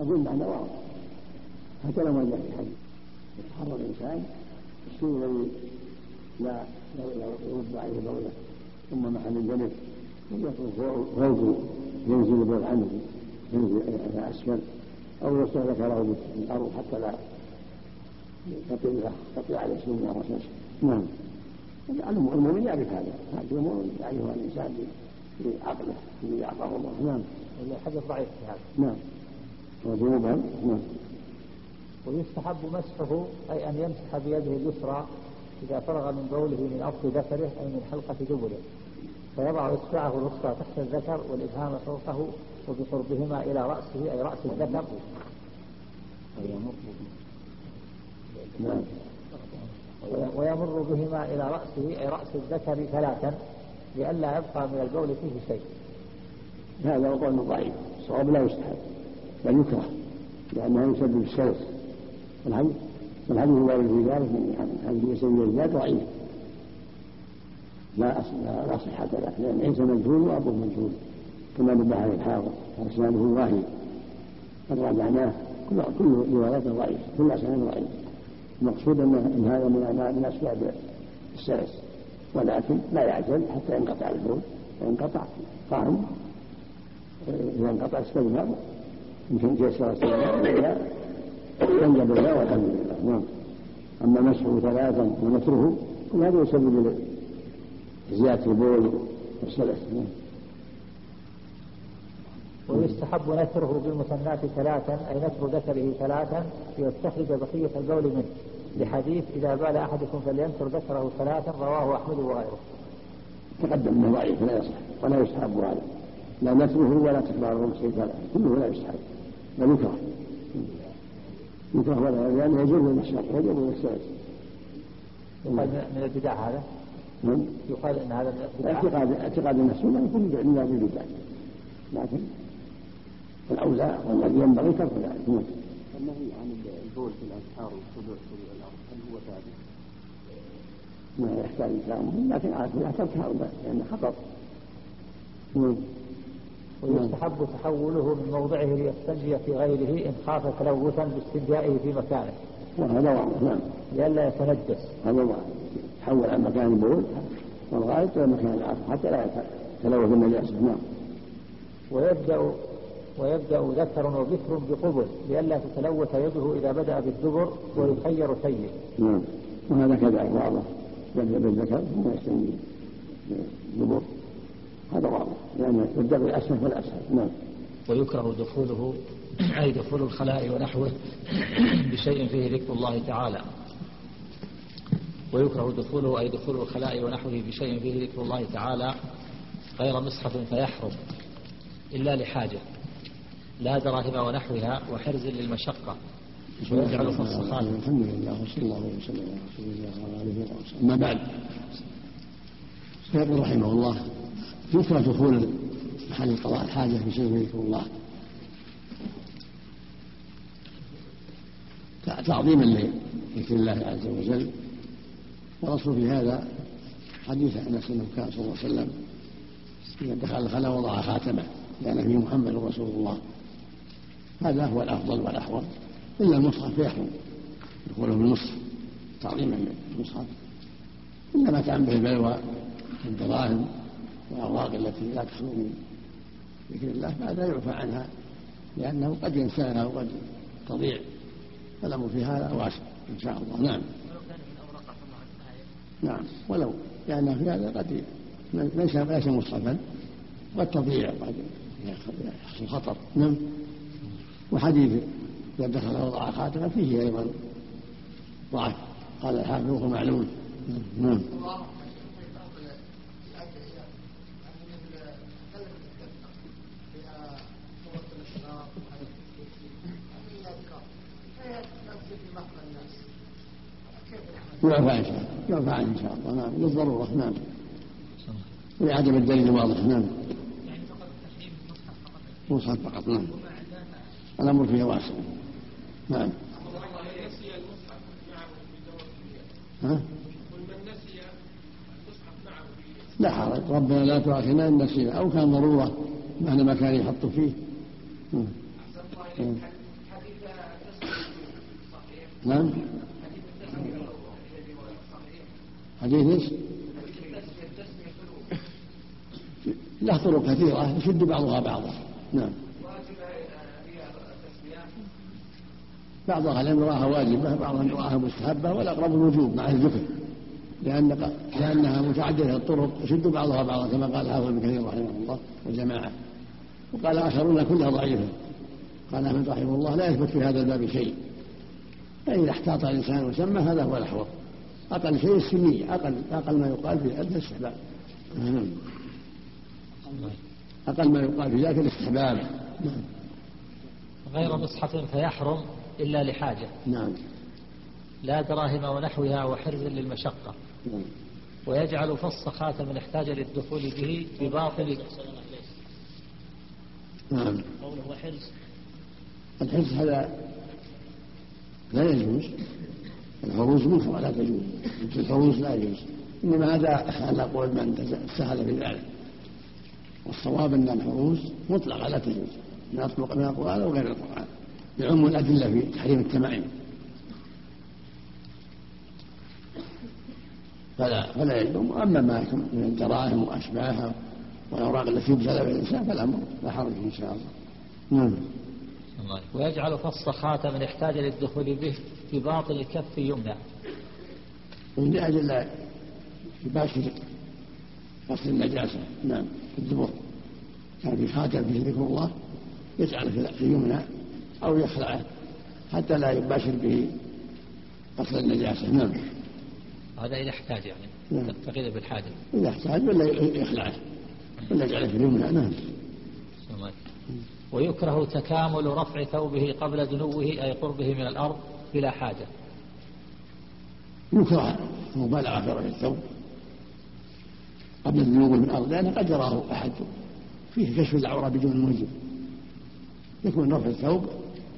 أقول معنى واضح. هكذا ما جاء في الحديث. يتحرى الإنسان الشيء الذي لا يرد عليه بوله ثم محل الجنب يكون فوق ينزل البول عنه. ينزل إلى اسفل أو يصلح ذكره بالارض حتى لا تطيع عليه شيء من الرشاش نعم. المؤمن يعرف هذا. هذه امور يعرفها الإنسان بعقله الذي اعطاه الله. نعم. الحديث ضعيف في هذا. نعم. مبهم نعم. ويستحب مسحه أي أن يمسح بيده اليسرى إذا فرغ من بوله من أصل ذكره أي من حلقة دبره فيضع إصبعه الوسطى تحت الذكر والإبهام فوقه وبقربهما إلى رأسه أي رأس الذكر. ويمر بهما إلى رأسه أي رأس الذكر ثلاثا لئلا يبقى من البول فيه شيء. هذا هو ضعيف الصواب لا يستحب. بل يكره لأنه يسبب السلس والحديث والحديث الوارد في ذلك من حديث سيد الزاد ضعيف. لا لا صحة له لأن عيسى مجهول وأبوه مجهول كما نبه عليه الحافظ وإسناده واهي قد راجعناه كل كل رواياته ضعيف كل أسناده ضعيف المقصود أن هذا من من أسباب السلس ولكن لا يعجل حتى ينقطع البول وينقطع فهم إذا انقطع استجمع يمكن تيسر استجمع ينجب الله والحمد لله نعم. أما مسحه ثلاثا ونثره كل هذا يسبب زيادة البول والسلس ويستحب نثره بالمثنات ثلاثا أي نثر ذكره ثلاثا ليستخرج بقية البول منه. لحديث إذا بال أحدكم فلينثر ذكره ثلاثا رواه أحمد وغيره. تقدم انه ضعيف لا يصح ولا يستحب هذا. لا نثره ولا الرمح ثلاثا كله لا يستحب. بل يكره يكره ولا لأنه يجوز المشاق يجوز السلس من البدع هذا؟ نعم. يقال إن هذا اعتقاد اعتقاد الناس لا يكون الا بالبدع لكن الاولى والذي ينبغي ترك ذلك. نعم. النهي عن البول في الاسحار والخضوع في الأرض؟ هل هو ثابت؟ ما يحتاج كلامهم لكن على كل ترك هؤلاء لأن خطر نعم. ويستحب تحوله من موضعه ليستنجي في غيره إن خاف تلوثا باستنجائه في مكانه. وهذا واضح نعم. لئلا يتنجس. هذا واضح. تحول عن مكان البول والغائط إلى مكان آخر حتى لا يتلوث النجاسه نعم. ويبدا ويبدأ ذكر وبكر بقبل. لئلا تتلوث يده إذا بدأ بالدبر ويخير سيء نعم. وهذا كذلك واضح. يبدا بالذكر ثم يستنجي. بالدبر هذا واضح. لأن يبدا اسهل فالاسهل نعم. ويكره دخوله أي دخول الخلاء ونحوه بشيء فيه ذكر الله تعالى. ويكره دخوله أي دخول الخلاء ونحوه بشيء فيه ذكر الله تعالى غير مصحف فيحرم إلا لحاجة. لا دراهم ونحوها وحرز للمشقة. ويجعل فصخات الحمد لله وصلى الله وسلم على رسول الله وعلى اله وصحبه أما بعد. فيقول رحمه الله. يكره دخول محل قضاء الحاجة بشيء ذكر الله. تعظيما لذكر الله عز وجل. والاصل في هذا حديث أنس انه كان صلى الله عليه وسلم إذا دخل الخلاء وضع خاتمة لأن فيه محمد رسول الله. هذا هو الأفضل والأحوط. إلا المصحف فيحرم دخوله بالمصحف تعظيما للمصحف. الا ما تعم به البلوى الدراهم والاوراق التي لا تخلو من ذكر الله فهذا يعفى عنها لأنه قد ينساها وقد تضيع فالأمر في هذا واسع إن شاء الله. نعم. نعم. ولو لأن في هذا قد ليس ليس مصحفا قد تضيع قد يحصل خطر. نعم. وحديث إذا دخل وضع خاتمة فيه أيضا ضعف. قال الحافظ وهو معلوم. نعم. يعفى إن شاء الله. يعفى إن شاء الله. نعم. للضرورة. نعم. ولعدم الدليل الواضح نعم. مصحف فقط. نعم. الأمر فيه واسع. نعم. ها؟ لا حرج. ربنا لا تؤاخذنا إن نسينا أو كان ضرورة معنى ما كان يحط فيه. نعم. حديث إيش؟ له طرق كثيرة يشد بعضها بعضا. نعم. بعض أهل العلم رآها واجبة بعضهم رآها مستحبة والأقرب الوجوب مع الذكر. لأن لأنها متعددة الطرق يشد بعضها بعضا كما قال حافظ بن كثير رحمه الله وجماعة وقال آخرون كلها ضعيفة. قال أحمد رحمه الله لا يثبت في هذا الباب شيء. فإذا احتاط الإنسان وسمى هذا هو الأحوط. أقل شيء السنية أقل أقل ما يقال في ذلك الاستحباب. نعم. أقل ما يقال في ذلك الاستحباب. نعم. غير مصحف فيحرم إلا لحاجة. نعم. لا دراهم ونحوها وحرز للمشقة. نعم. ويجعل فص خاتم احتاج للدخول به بباطل. نعم. قوله وحرز الحرز هذا لا يجوز. الفروج منكر لا تجوز. الفروج لا يجوز. إنما هذا على قول من سهل في ذلك والصواب أن الفروج مطلقه لا تجوز. من اطلق من القرآن أو غير القرآن. يعم الأدلة في تحريم التمائم. فلا فلا يلوم اما ما يكون من الدراهم وأشباهها والأوراق التي يبتلى بها الإنسان فالأمر لا حرج إن شاء الله. نعم. ويجعل فص خاتم احتاج للدخول به. في باطن الكف يمنع من لا يباشر فصل النجاسة. نعم. في الدبر. كان في خاتم فيه ذكر الله يجعل في يمنى أو يخلعه حتى لا يباشر به فصل النجاسة. نعم. هذا إذا احتاج يعني. نعم. تقيد بالحاجة. إذا احتاج ولا يخلعه ولا يجعله في اليمنى. نعم. ويكره تكامل رفع ثوبه قبل دنوه أي قربه من الأرض بلا حاجة. يكره المبالغة في رفع الثوب. قبل دنوه من الأرض لأنه قد يراه أحد. فيه كشف العورة بدون موجب. يكون رفع الثوب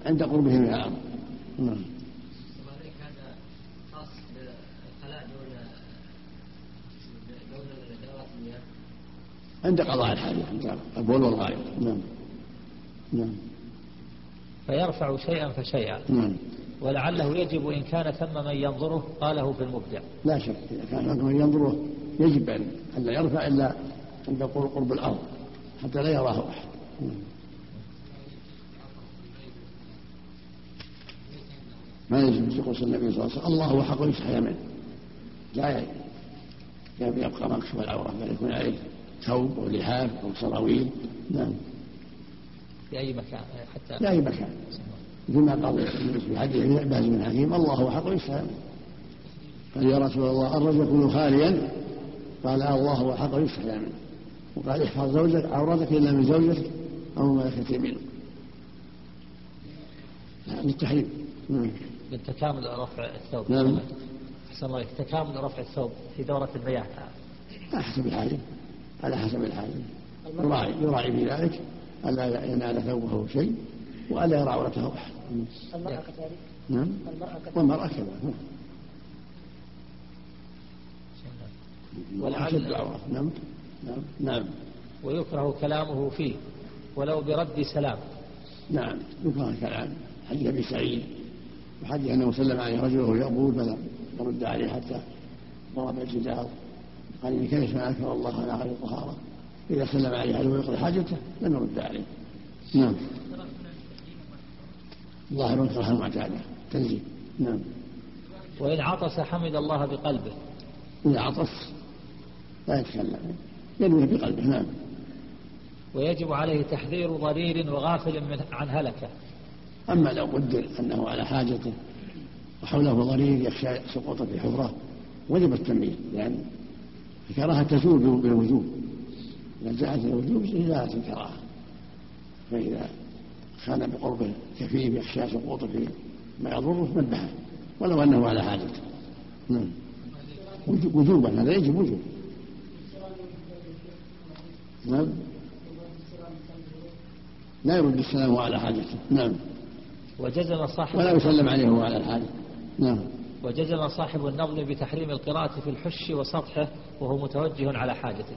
عند قربه من الأرض. نعم. عند قضاء الحاجة عند البول والغائط نعم. نعم. فيرفع شيئا فشيئا. نعم. ولعله يجب إن كان ثم من ينظره قاله في المبدع. لا شك إذا كان هناك من ينظره يجب أن لا يرفع إلا عند قرب الأرض حتى لا يراه أحد. نعم. ما يجب يقول النبي صلى الله عليه وسلم. الله هو حق يستحيا منه. لا يبقى مكشوف العورة؟ بل يكون عليه ثوب أو لحاف أو سراويل. نعم. في أي مكان؟ حتى في أي مكان. مثل ما قال في حديث عباس بن حكيم الله هو حق الإسلام قال يا رسول الله الرجل يكون خاليا؟ قال الله هو حق الإسلام وقال احفظ زوجك عورتك إلا من زوجك أو ملكت يمينك. للتحريم نعم. للتكامل رفع الثوب. نعم. أحسن الله تكامل رفع الثوب في دورة المياه على حسب الحاجة على حسب الحاجة يراعي يراعي في ذلك ألا ينال ثوبه شيء. وألا يرى عورته أحد المرأة كذلك. نعم. والمرأة كذلك. نعم. ولعل العورة. نعم. نعم. نعم. ويكره كلامه فيه. ولو برد سلام. نعم. يكره الكلام حديث أبي سعيد. وحديث أنه سلم عليه رجل وهو يقول فلم يرد عليه حتى ضرب الجدار. قال إني كيف ما انكر الله على غير الطهاره إذا سلم عليه هل هو يقضي حاجته؟ لم يرد عليه. نعم. ظاهر الكراهه المعتاده تنزيل. نعم. وإن عطس حمد الله بقلبه. اذا عطس لا يتكلم. ينوي بقلبه نعم. ويجب عليه تحذير ضرير وغافل من عن هلكه. أما لو قدر أنه على حاجته وحوله ضرير يخشى سقوطه في حفرة وجب التنبيه. لأن الكراهة تزول بالوجوب إذا جاءت الوجوب زالت الكراهة. فإذا كان بقربه كفيف يخشى سقوطه في ما يضره نبهه ولو أنه على حاجته نعم. وجوبا هذا يجب وجوب. نعم. لا يرد السلام على حاجته نعم. وجزم صاحب ولا يسلم عليه وهو على الحاجة. نعم. وجزم صاحب النظم بتحريم القراءة في الحش وسطحه وهو متوجه على حاجته.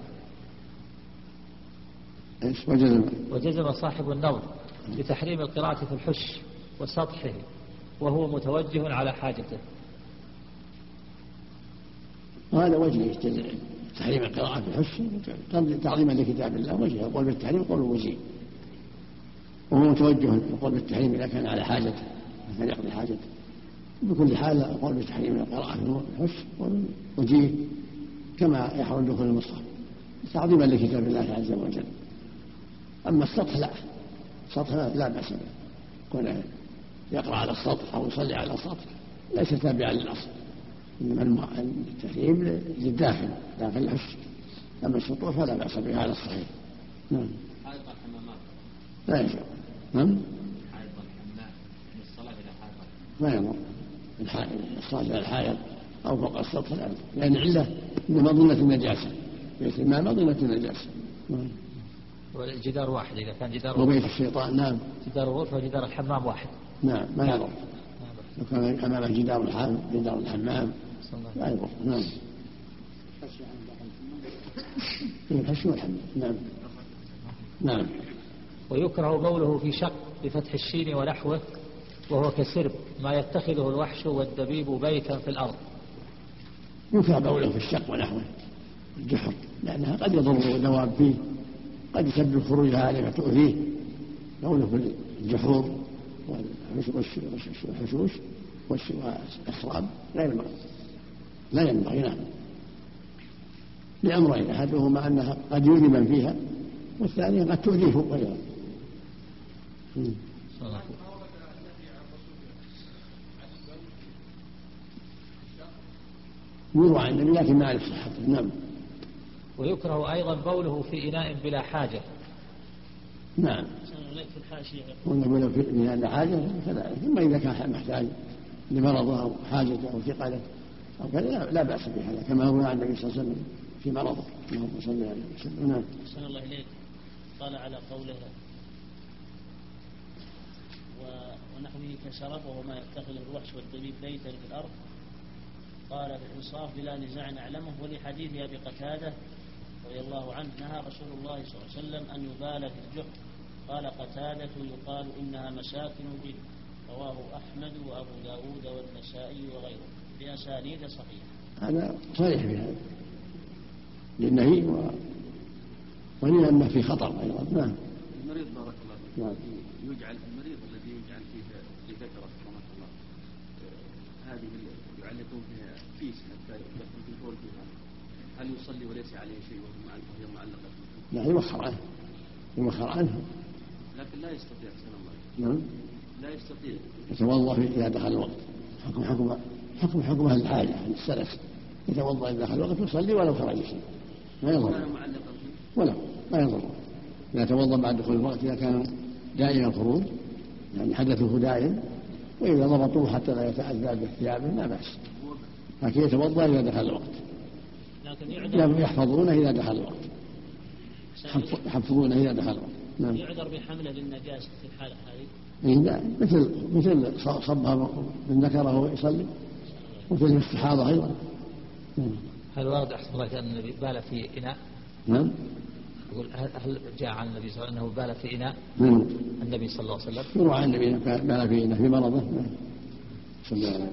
إيش وجزم وجزم صاحب النظم بتحريم القراءة في الحش وسطحه وهو متوجه على حاجته. وهذا وجه تحريم القراءة في الحش تعظيما لكتاب الله وجه القول بالتحريم قول وجيه وهو متوجه القول بالتحريم إذا كان على حاجته كان يقضي حاجته بكل حال القول بتحريم القراءة في الحش وجيه كما يحرم دخول المصحف تعظيما لكتاب الله عز وجل. أما السطح لا. السطح لا بأس به. كون يقرأ على السطح أو يصلي على السطح ليس تابعا للأصل. إنما التحريم للداخل داخل الحش أما السطوح فلا بأس بها على الصحيح. نعم. حائط الحمامات. لا يجوز نعم. حائط الحمام من الصلاة إلى حائط. ما يضر الصلاة إلى الحائط أو فوق السطح لا. لأن علة إنما ظنة النجاسة. بيت الماء مظنة النجاسة. نعم. والجدار واحد إذا كان جدار وبيت الشيطان نعم. جدار الغرفة وجدار الحمام واحد. نعم ما يضر. لو كان أمامه جدار الحمام جدار الحمام. لا يضر نعم. الحش والحمام. نعم. نعم. ويكره بوله في شق بفتح الشين ونحوه وهو كسرب ما يتخذه الوحش والدبيب بيتا في الأرض. يكره بوله في الشق ونحوه الجحر لأنها قد يضر الدواب فيه. قد يسبب خروجها عليه فتؤذيه بوله في الجحور والحشوش والأسراب لا ينبغي. لا ينبغي نعم. لأمرين أحدهما أنها قد يؤذي من فيها والثانية قد تؤذيه غيره يروى عن النبي لكن ما أعرف صحته نعم. ويكره أيضا بوله في إناء بلا حاجة. نعم. ونقول في إناء حاجة كذلك. ثم إذا كان محتاج لمرضه أو حاجته أو ثقله أو كذا لا بأس بهذا كما روى عن النبي صلى الله عليه وسلم في مرضه. اللهم صل عليه وسلم. نعم. أحسن الله إليك. قال على قوله ونحوه كشرف وهو ما يتخذه الوحش والدبيب بيتا في الأرض. قال بالإنصاف بلا نزاع نعلمه ولحديث أبي قتادة رضي الله عنه نهى رسول الله صلى الله عليه وسلم أن يبال في الجحر. قال قتادة يقال إنها مساكن الجن رواه أحمد وأبو داود والنسائي وغيره. بأسانيد صحيحة. هذا صريح في هذا للنهي و... ولأنه في خطر أيضا. نعم. المريض بارك الله فيك. نعم. يجعل المريض الذي يجعل فيه في ذكره رحمه الله آه، هذه يعلقون فيها كيس حتى يدخل في البول فيها هل يصلي وليس عليه شيء وهي معلقة. لا يوخر عنه يوخر عنه لكن لا يستطيع أحسن الله نعم. لا يستطيع. يتوضأ إذا دخل الوقت. حكم حكم حكم حكم أهل الحاجة أهل السلف. يتوضأ إذا دخل الوقت يصلي ولو خرج شيء. ما يضر. ولا ما يضر. إذا توضأ بعد دخول الوقت إذا كان دائما الخروج يعني حدثه دائم وإذا ضبطوه حتى لا يتأذى بثيابه لا بأس. لكن يتوضأ إذا دخل الوقت. لكن يحفظونه إذا دخل الوقت. يحفظونه إذا دخل الوقت. نعم. يعذر بحملة للنجاسة في الحالة هذه؟ إيه مثل مثل صبها من ذكره ويصلي. مثل الاستحاضة أيضا. نعم. هل ورد أحسن الله أن النبي بال في إناء؟ نعم. يقول هل جاء عن النبي صلى الله عليه وسلم أنه بال في إناء؟ نعم. النبي صلى الله عليه وسلم. يروى عن النبي بال في إناء في مرضه. نعم. صلى الله عليه وسلم.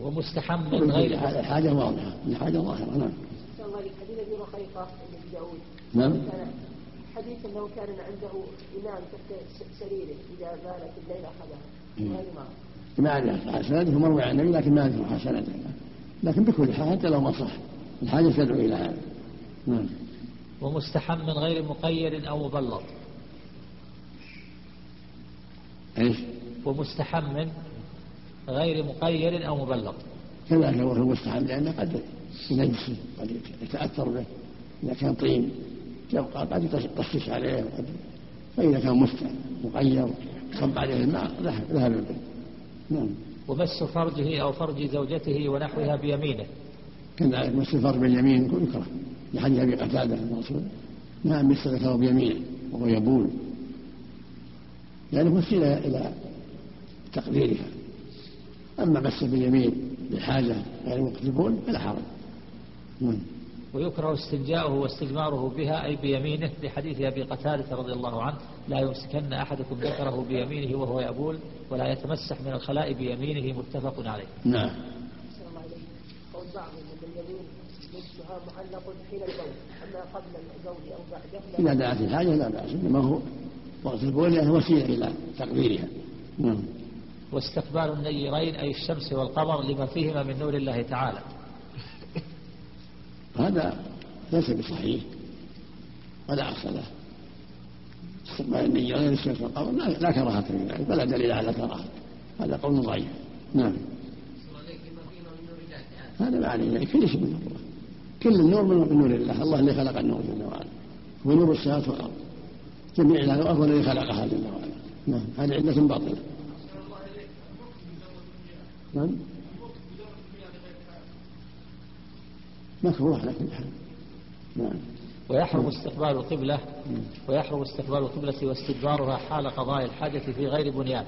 ومستحم من غير حاجة واضحة حاجة ظاهرة نعم. الله حديث أبي رقيقة بن داود. نعم. حديث أنه كان عنده إمام تحت سريره إذا بالت الليل أخذها. وهذه ما اعرف حسناته مروي عن النبي لكن ما اعرف حسناته. لكن بكل حال حتى لو ما صح. الحاجة تدعو إلى هذا. نعم. ومستحم من غير مقيد أو مبلط إيش؟ ومستحم من غير مقيد أو مبلط كذلك هو المستحم لأنه قد ينجسه قد يتأثر به. إذا كان طين يبقى قد يطشش عليه وقد فإذا كان مفتح مغير صب عليه الماء ذهب البيت نعم. ومس فرجه أو فرج زوجته ونحوها بيمينه. كذلك مس الفرج باليمين يكره لحديث أبي قتادة الرسول نعم مس ذكره بيمينه وهو يبول. لأنه وسيلة إلى تقديرها. أما مس باليمين لحاجة غير وقت البول فلا حرج. ويكره استنجاؤه واستجماره بها أي بيمينه لحديث أبي قتادة رضي الله عنه لا يمسكن أحدكم ذكره بيمينه وهو يبول ولا يتمسح من الخلاء بيمينه متفق عليه. نعم. قول اليمين لبسها معلق حين البول أما قبل البول أو بعده إذا دعت الحاجة لا بأس إنما هو وقت البول وسيلة إلى تقديرها. نعم واستقبال النيرين أي الشمس والقمر لما فيهما من نور الله تعالى. هذا ليس بصحيح. ولا أصل له استقبال النية غير الشمس والقمر لا, كراهة في ذلك ولا دليل على كراهة. هذا قول ضعيف. نعم. هذا ما عليه. كل شيء من الله كل النور من نور الله. الله اللي خلق النور جل وعلا. هو نور السماوات والأرض. جميع هو الذي خلقها جل وعلا. نعم. هذه علة باطلة. نعم. مكروه على كل حال نعم. ويحرم استقبال القبلة ويحرم استقبال القبلة واستدبارها حال قضاء الحاجة في غير بنيان.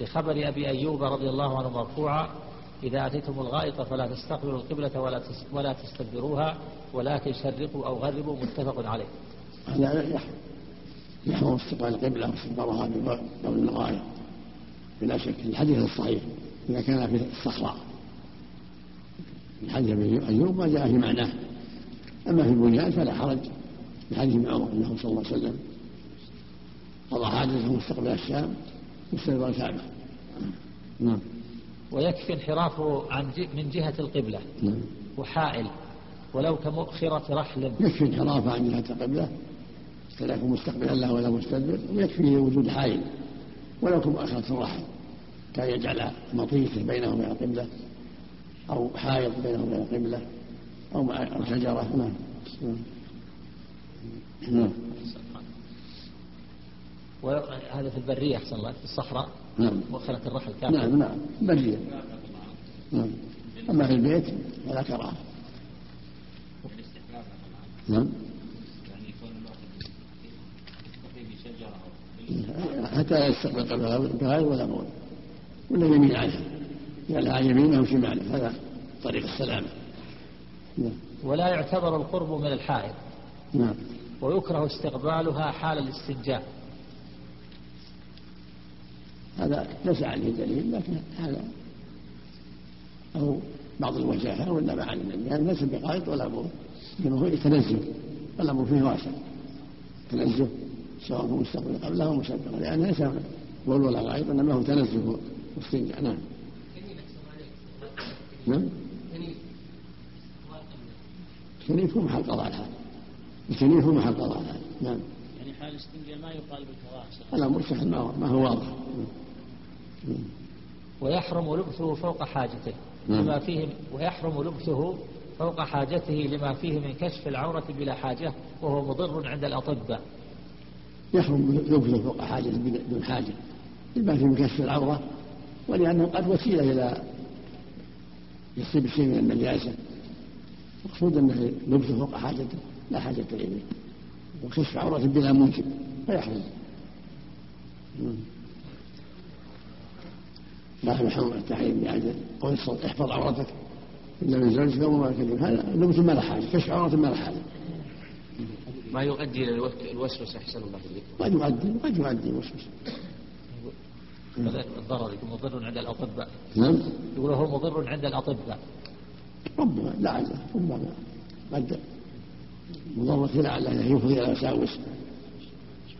لخبر أبي أيوب رضي الله عنه مرفوعا إذا أتيتم الغائط فلا تستقبلوا القبلة ولا ولا تستدبروها ولكن شرقوا أو غربوا متفق عليه. هذا يحرم. يحرم استقبال القبلة واستدبارها بقول الغائط. بلا شك. الحديث الصحيح. إذا كان في الصحراء في حديث ابي أيوب ما جاء في معناه. أما في البنيان فلا حرج. في حديث ابن عمر أنه صلى الله عليه وسلم قضى حاجته مستقبل الشام مستقبل الكعبة. نعم. ويكفي انحرافه عن من جهة القبلة. نعم. وحائل. ولو كمؤخرة رحل. يكفي انحرافه عن جهة القبلة. فلا يكون مستقبلا له ولا مستدبر. ويكفي وجود حائل. ولو كمؤخرة الرحل كان يجعل مطيته بينه وبين القبله أو حائط بينه وبين القبلة أو مع شجرة نعم. نعم. وهذا في البرية أحسن الله في الصحراء نعم. مؤخرة الرحل كافر نعم نعم. برية. نعم. أما في البيت فلا كراهة. نعم. شجره حتى لا يستقبل قبلها بغير ولا بول ولا يمين عنها يلها يمينه وشماله هذا طريق السلامة نعم. ولا يعتبر القرب من الحائط نعم. ويكره استقبالها حال الاستنجاء. هذا ليس عليه دليل لكن هذا أو بعض الوجاهة ولا ما علم يعني ليس بقائط ولا بول إنما هو يتنزه. والأمر فيه واسع. تنزه. سواء هو مستقبل قبله أو مستقبل لأن ليس بول ولا غائط إنما هو تنزه. واستنجاء نعم. نعم. الكنيف هو محل قضاء الحال. الكنيف هو محل قضاء الحال. نعم. يعني حال الاستنجاء ما يقال بالكراهة الأمر سهل ما هو- ما هو واضح. نعم. ويحرم لبسه فوق حاجته نعم. لما فيه ويحرم لبسه فوق حاجته لما فيه من كشف العورة بلا حاجة وهو مضر عند الأطباء. يحرم لبسه فوق حاجة بدون حاجة. لما في من كشف العورة ولأنه قد وسيلة إلى يصيب شيء من النجاسة المقصود أنه لبسه فوق حاجته لا حاجة إليه. وكشف عورة بلا موجب فيحرم. لا يحرم التحريم بعد قول احفظ عورتك. إلا من زوجك أو ما كذب. هذا لبس ما له حاجة كشف عورة ما له حاجة. ما يؤدي إلى الوك- الوسوسة أحسن الله إليك. قد يؤدي قد يؤدي وسوسة الضرر يكون مضر عند الأطباء. نعم. يقول هو مضر عند الأطباء. ربما لعله ربما. قد مضرة لعله يفضي إلى وساوس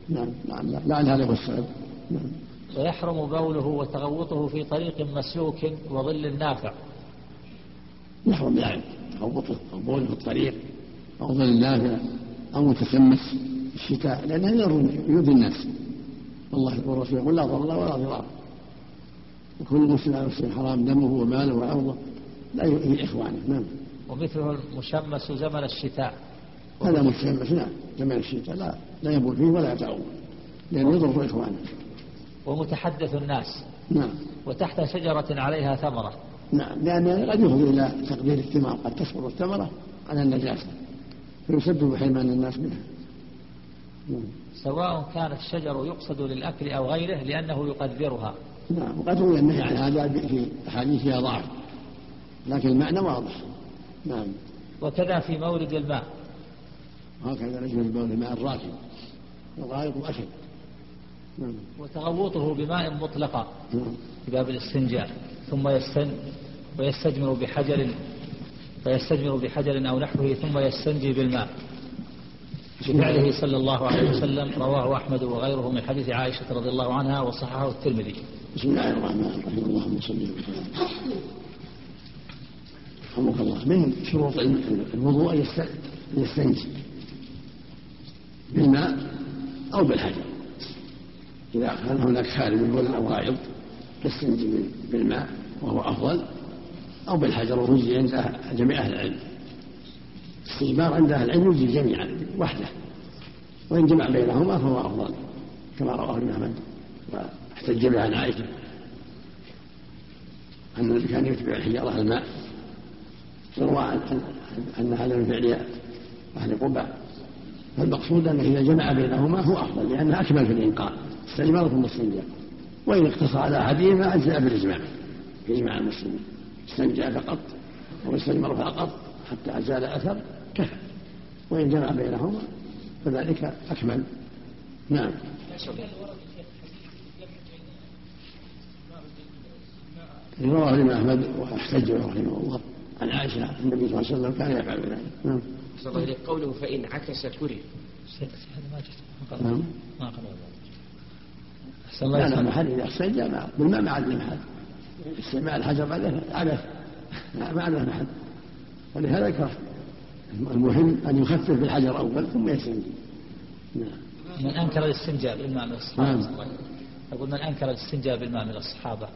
نعم لعل لعل هذا هو السبب. نعم. ويحرم بوله وتغوطه في طريق مسلوك وظل نافع. يحرم يعني تخبطه أو بوله في الطريق أو ظل نافع أو متسمس في الشتاء لأنه يضر يؤذي الناس. الله والرسول يقول لا ضرر ولا ضرار وكل مسلم على مسلم حرام دمه وماله وعرضه. لا يؤذي إخوانه نعم. ومثله المشمس زمن الشتاء. هذا متشمس نعم. زمن الشتاء لا لا يبول فيه ولا يتعوض لأنه يضر إخوانه. ومتحدث الناس. نعم. وتحت شجرة عليها ثمرة. نعم. لأن قد يفضي إلى تقدير الثمار قد تسقط الثمرة على النجاسة. فيسبب حرمان الناس منها. سواء كان الشجر يقصد للأكل أو غيره لأنه يقدرها نعم وقد روي النهي عن هذا في أحاديث فيها ضعف لكن المعنى واضح. نعم. وكذا في مورد الماء. وهكذا ليس من بول الماء الراكد الغائط أشد نعم. وتغوطه بماء مطلقا نعم. في باب الاستنجاء ثم يستن ويستجمر بحجر فيستجمر بحجر أو نحوه ثم يستنجي بالماء. بفعله صلى الله عليه وسلم رواه أحمد وغيره من حديث عائشة رضي الله عنها وصححه الترمذي. بسم الله الرحمن الرحيم. اللهم صل وسلم. رحمك الله. من شروط الوضوء أن يستنجي؟ بالماء أو بالحجر إذا كان هناك خارج من بول أو غائط يستنجي بالماء وهو أفضل أو بالحجر ويجزي عند جميع أهل العلم. الاستجمار عند أهل العلم يجزي جميعا وحده. وإن جمع بينهما فهو أفضل كما رواه ابن أحمد واحتج به عن عائشة. أن الذي كان يتبع الحجارة الماء يروى أن هذا من فعل أهل قبى فالمقصود أنه إذا جمع بينهما هو أفضل لأنه أكمل في استجمار ثم استنجاء وإن اقتصر على أحدهما أجزأ بالإجماع في إجماع المسلمين استنجى فقط واستجمر فقط. حتى أزال أثر كفى وإن جمع بينهما فذلك أكمل. نعم. رواه الإمام أحمد وأحتج له رحمه الله عن عائشة النبي صلى الله عليه وسلم كان يفعل ذلك. نعم. صلى الله قوله فإن عكس كره. هذا ما نعم. ما قبل لا محل إذا استنجى بالماء ما عاد محل استعمال الحجر بعده عبث. ما عاد محل ولهذا يكره المهم أن يخفف بالحجر أول ثم يستنجي نعم. من أنكر الاستنجاء بالماء من الصحابة. نعم. أقول من أنكر الاستنجاء بالماء من الصحابة.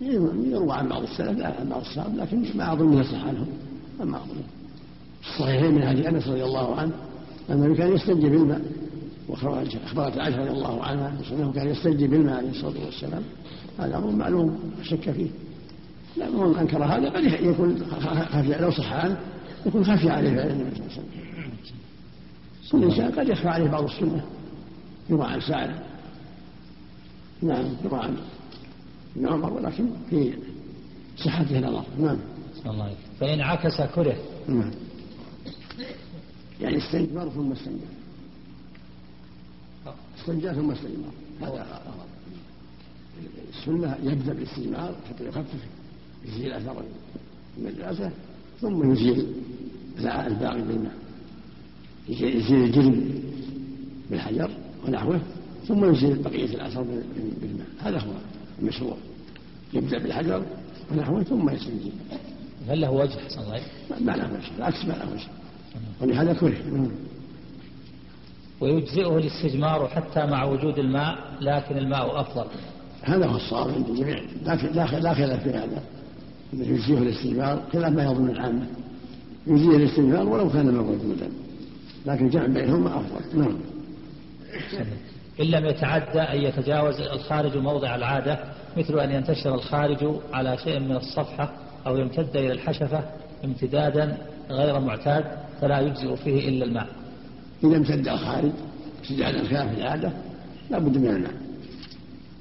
يروى عن بعض السلف لا عن بعض الصحابة لكن ما أظن يصح عنهم ما أظن. الصحيحين من حديث أنس رضي الله عنه أنه كان يستنجي بالماء وأخبرت عائشة رضي الله عنها أنه كان يستنجي بالماء عليه الصلاة والسلام. هذا أمر معلوم شك فيه. لا من أنكر هذا قد يكون خفي لو صح عنه يكون خفي عليه فعل النبي صلى الله عليه وسلم. كل إنسان قد يخفى عليه بعض السنة يروى عن سعد نعم يروى عن ابن عمر ولكن في صحته نظر نعم. الله فإن عكس كره. نعم. يعني استنجار ثم استنجار. استنجار ثم استنجار. هذا السنة يبدأ بالاستجمار حتى يخفف. يزيل أثر النجاسة ثم يزيل الباقي بالماء. يزيل الجلد بالحجر ونحوه ثم يزيل بقية الأثر بالماء. هذا هو المشروع. يبدأ بالحجر ونحوه ثم يستنجي هل له وجه حسن الله ما له وجه بالعكس ما له وجه. ولهذا كره. ويجزئه الاستجمار حتى مع وجود الماء لكن الماء أفضل. هذا هو الصواب عند الجميع لا خلاف في هذا. يجزيه الاستجمار خلاف ما يظن العامة يجزيه الاستجمار ولو كان موجودا لكن جمع بينهما أفضل. نعم. إن لم يتعدى أن يتجاوز الخارج موضع العادة مثل أن ينتشر الخارج على شيء من الصفحة أو يمتد إلى الحشفة امتدادا غير معتاد فلا يجزئ فيه إلا الماء. إذا امتد الخارج امتدادا خلاف العادة لا بد من الماء.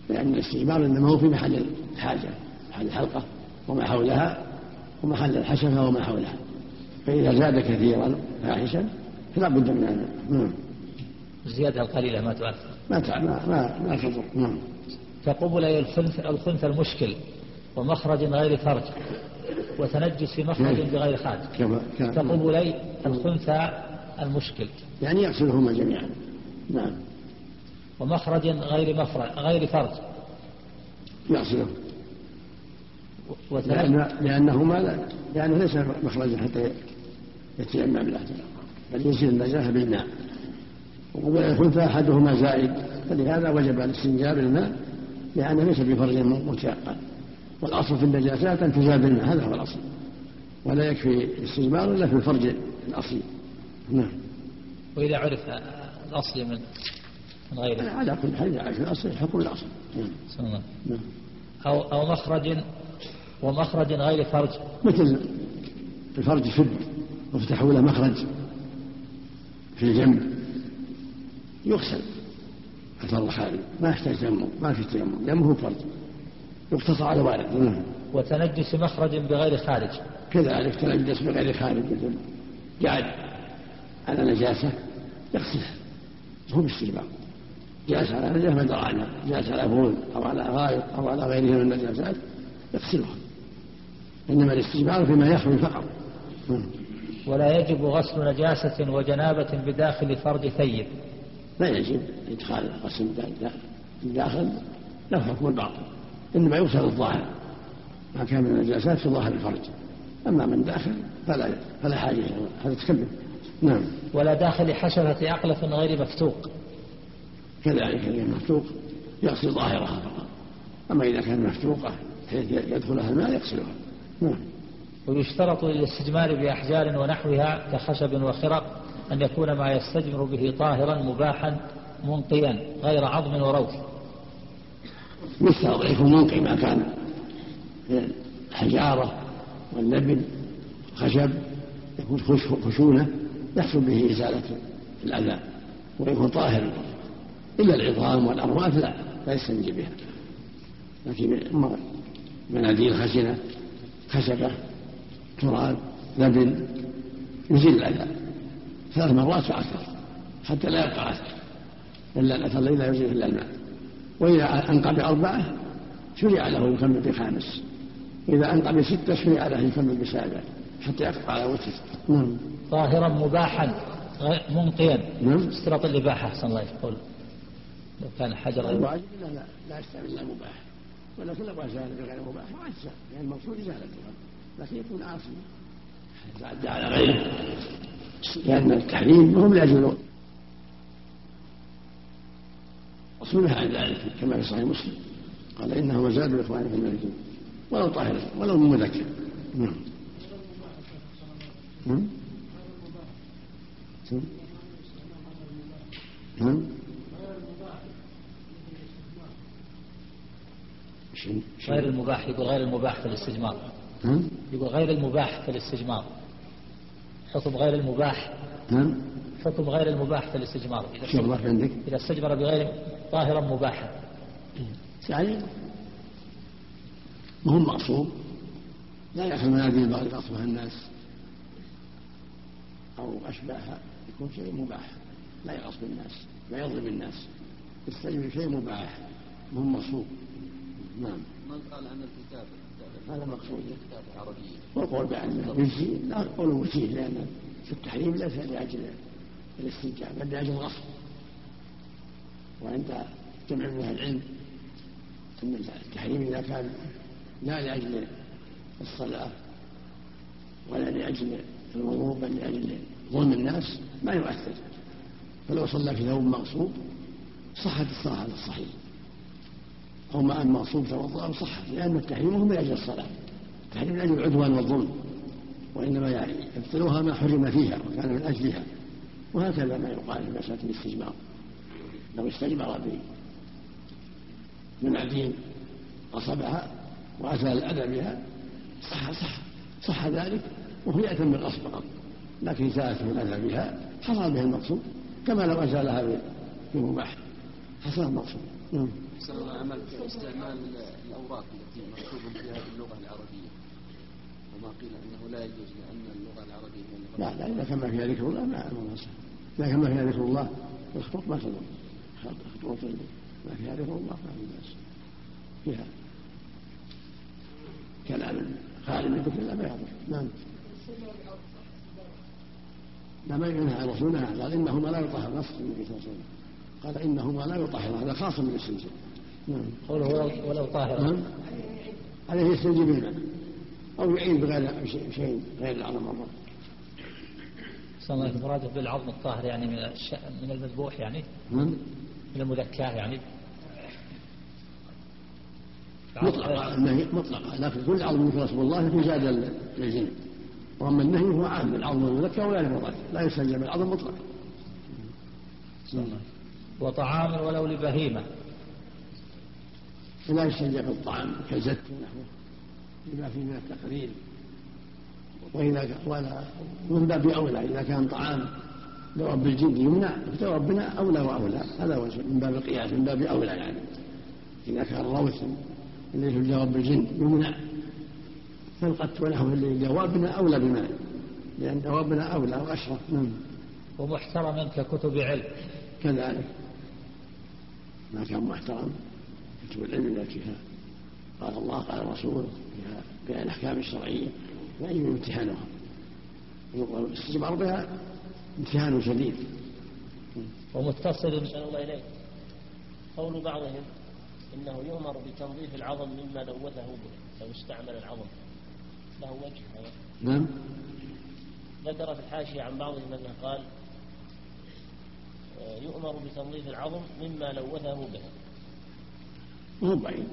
لأن الاستجمار إنما هو في محل الحاجة محل الحلقة. وما حولها ومحل الحشفة وما حولها. فإذا زاد كثيرا فاحشا فلا بد من الماء نعم. الزيادة القليلة ما تؤثر. ما ما ما, ما تضر. نعم. كقبلي الخنث الخنث المشكل ومخرج غير فرج وتنجس في مخرج نعم. بغير خارج. كقبلي الخنثى المشكل. يعني يغسلهما جميعا. نعم. ومخرج غير مفرج غير فرج. يغسله. لأن لأنهما لا لأنه ليس مخرجا حتى يتيمم له بل يزيل النجاسة بالماء. وقبل يكون فأحدهما زائد فلهذا وجب الاستنجاء بالماء لأنه ليس بفرج متيقن والأصل في النجاسات أن تزال بالماء هذا هو الأصل. ولا يكفي الاستجمار إلا في الفرج الأصلي. نعم. وإذا عرف الأصل من من غيره. على كل حال إذا عرف الأصل حكم الأصل. نعم. نعم. أو أو مخرج ومخرج غير فرج. مثل الفرج شد وافتحوا له مخرج في الجنب. يغسل. الفرج الخارج ما يحتاج تيمم ما في تيمم لأنه هو فرج. يقتصر على وارد. نعم. وتنجس مخرج بغير خارج. كذلك تنجس بغير خارج. مثل قاعد. على نجاسة. يغسلها هو باستجمار جالس على نجاسة ما درى عنها جالس على بول أو على غائط أو على غيره من النجاسات. يغسلها. إنما الاستجمار فيما يخرج فقط. ولا يجب غسل نجاسة وجنابة بداخل فرج ثيب. لا يجب إدخال غسل الداخل له حكم الباطل. إنما يغسل الظاهر. ما كان من النجاسات في ظاهر الفرج. أما من داخل فلا فلا حاجة هذا تكلم. نعم. ولا داخل حشرة أقلف غير مفتوق. كذلك هي مفتوق. يغسل ظاهرها فقط. أما إذا كانت مفتوقة يدخلها الماء يغسلها. ويشترط للاستجمار بأحجار ونحوها كخشب وخرق أن يكون ما يستجمر به طاهرا مباحا منقيا غير عظم وروث. يكون منقي ما كان. الحجارة واللبن خشب يكون خشونة يحصل به إزالة الأذى ويكون طاهر إلا العظام والأموات لا لا يستنجي بها. لكن مناديل خشنة خشبة تراب لبن يزيل الأذى. ثلاث مرات فأكثر حتى لا يبقى أثر إلا الأثر الذي لا يزيل إلا الماء. وإذا أنقى بأربعة شرع له يكمل بخامس. إذا أنقى بستة شرع له يكمل بسابع حتى يقطع على وجهه. نعم. طاهرا مباحا منقيا. نعم. اشتراط الإباحة أحسن الله يقول. لو كان حجر الواجب لا لا؟ لا يستعمل إلا مباح ولكن لو ازال بغير مباح. ما يجزى يعني المقصود ازالتها لكن يكون عاصي يتعدى على غيره. لأن التحريم هم لا يجوز رسولها عن ذلك كما في صحيح مسلم. قال إنه مزاد الاخوان في الملكين ولو طاهر ولو مذكر. نعم. نعم. نعم. غير المباح يقول غير المباح في الاستجمار. يقول غير المباح في الاستجمار. حكم غير المباح. حكم غير المباح في الاستجمار. إذا عندك؟ إذا استجمر بغير طاهرا مباحا. يعني ما هو معصوم لا يأخذ مناديل بعض يغصبها الناس. أو أشباهها يكون شيء مباح. لا يغصب الناس لا يظلم الناس. يستجمر شيء مباح. ما هو مصوب نعم. من قال أن الكتاب هذا مقصود. الكتاب العربية والقول بأن يجزي لا قول وجيه لأن في التحريم ليس لأجل الاستنجاب بل لأجل الغصب. وعند جمع من أهل العلم أن التحريم إذا كان لا لأجل الصلاة ولا لأجل الوضوء بل لأجل ظلم الناس ما يؤثر. فلو صلى في ثوب مغصوب صحت الصلاة على الصحيح. أو ماء مغصوب توضأ صحت لأن التحريم هو من أجل الصلاة. التحريم من أجل العدوان والظلم وإنما يعني يبطلها ما حرم فيها وكان من أجلها. وهكذا ما يقال في مسألة الاستجمار. لو استجمر بمناديل أصبها وأزال الأذى بها صح صح صح ذلك وهو يأتم فقط لكن زالت الأذى بها حصل به المقصود كما لو أزالها بمباح حصل المقصود. نعم. أحسن الله عمل استعمال الأوراق التي مكتوب فيها باللغة العربية. وما قيل أنه لا يجوز لأن اللغة العربية هي لا لا إذا كان ما فيها ذكر الله ما ما إذا كان ما فيها ذكر الله الخطوط ما تضر. خطوط ما فيها ذكر الله ما في بأس. فيها. كلام خالي من ذكر الله ما يضر. نعم. لا ما ينهى عن رسولنا قال إنهما لا يطهر نص النبي صلى الله عليه وسلم قال إنهما لا يطهر هذا خاص من نعم قوله ولو, ولو طاهرا نعم. عليه يستنجي بالماء أو يعين بغير شيء غير العظم مرة صلى الله عليه مراده بالعظم الطاهر يعني من الش... من المذبوح يعني. نعم. من المذكاة يعني. مطلقة النهي مطلقة. لكن كل عظم ذكر رسول الله في زاد للجن وأما النهي هو عام. العظم المذكر ولا المضاد لا يستنجى بالعظم مطلقا وطعام ولو لبهيمة. ولا يستنجى بالطعام كالزت ونحوه. لما فيه من التقرير وإذا ولا من باب أولى إذا كان طعام لرب الجن يمنع فربنا أولى وأولى. هذا هو من باب القياس من باب أولى يعني. إذا كان روث ليس لرب الجن يمنع. فالقت ونحوه لجوابنا أولى بما لأن جوابنا أولى وأشرف. نعم. ومحترم ككتب علم. كذلك. ما كان محترم. كتب العلم التي فيها قال الله قال الرسول فيها فيها الأحكام الشرعية لا يجب امتحانها والاستجمار بها امتحان شديد. ومتصل أحسن الله إليك قول بعضهم إنه يؤمر بتنظيف العظم مما لوثه به لو استعمل العظم. له وجه. نعم. ذكر في الحاشية عن بعضهم أنه قال آه، يؤمر بتنظيف العظم مما لوثه به. مو بعيد.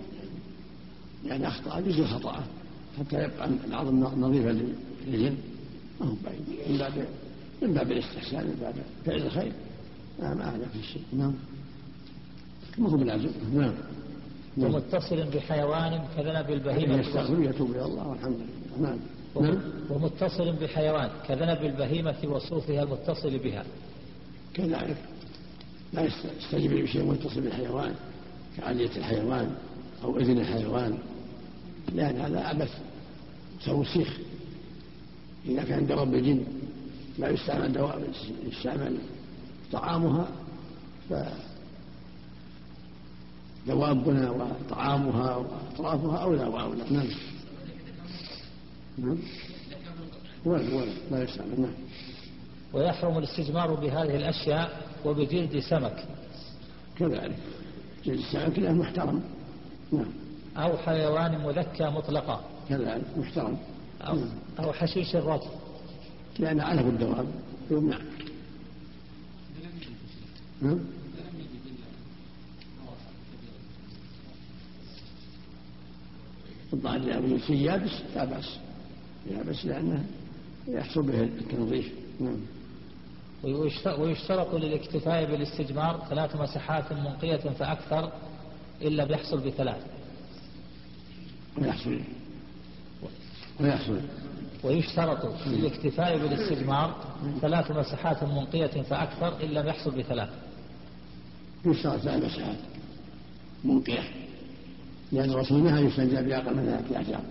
يعني أخطأ يجزي خطأه حتى يبقى العظم نظيفا للرجل ما هو بعيد. من باب من باب الاستحسان من باب فعل الخير. ما هذا في شيء. نعم. ما هو بلازم نعم. نعم. ومتصل بحيوان كذنب البهيمة يستغفر يتوب إلى الله والحمد لله. نعم. نعم. ومتصل بحيوان كذنب البهيمة وصوفها المتصل بها. كذلك. لا يستجيب بشيء متصل بالحيوان. كعلية الحيوان أو إذن الحيوان. لأن هذا عبث توسيخ إذا كان دواب الجن لا يستعمل دواب يستعمل طعامها فدوابنا وطعامها وأطرافها أولى وأولى نعم. نعم. ولا ولا لا يستعمل. نعم. ويحرم الاستجمار بهذه الأشياء وبجلد سمك. كذلك. جلد السمك له محترم. نعم. أو حيوان مذكى مطلقا. كذلك محترم. أو, نعم. أو حشيش الرطب. لأن علف الدواب. يمنع نعم. الظاهر لأبي شيء يابس لا بأس يابس لأنه يحصل به التنظيف. نعم. ويشترط للاكتفاء بالاستجمار ثلاث مسحات منقية فأكثر إلا بيحصل بثلاث. ويحصل. ويحصل. ويشترط للاكتفاء بالاستجمار ثلاث مسحات منقية فأكثر إن لم يحصل بثلاث. يشترط ثلاث مسحات منقية. لأن الرسول نهى يستنجى بأقل من ثلاثة أحجار.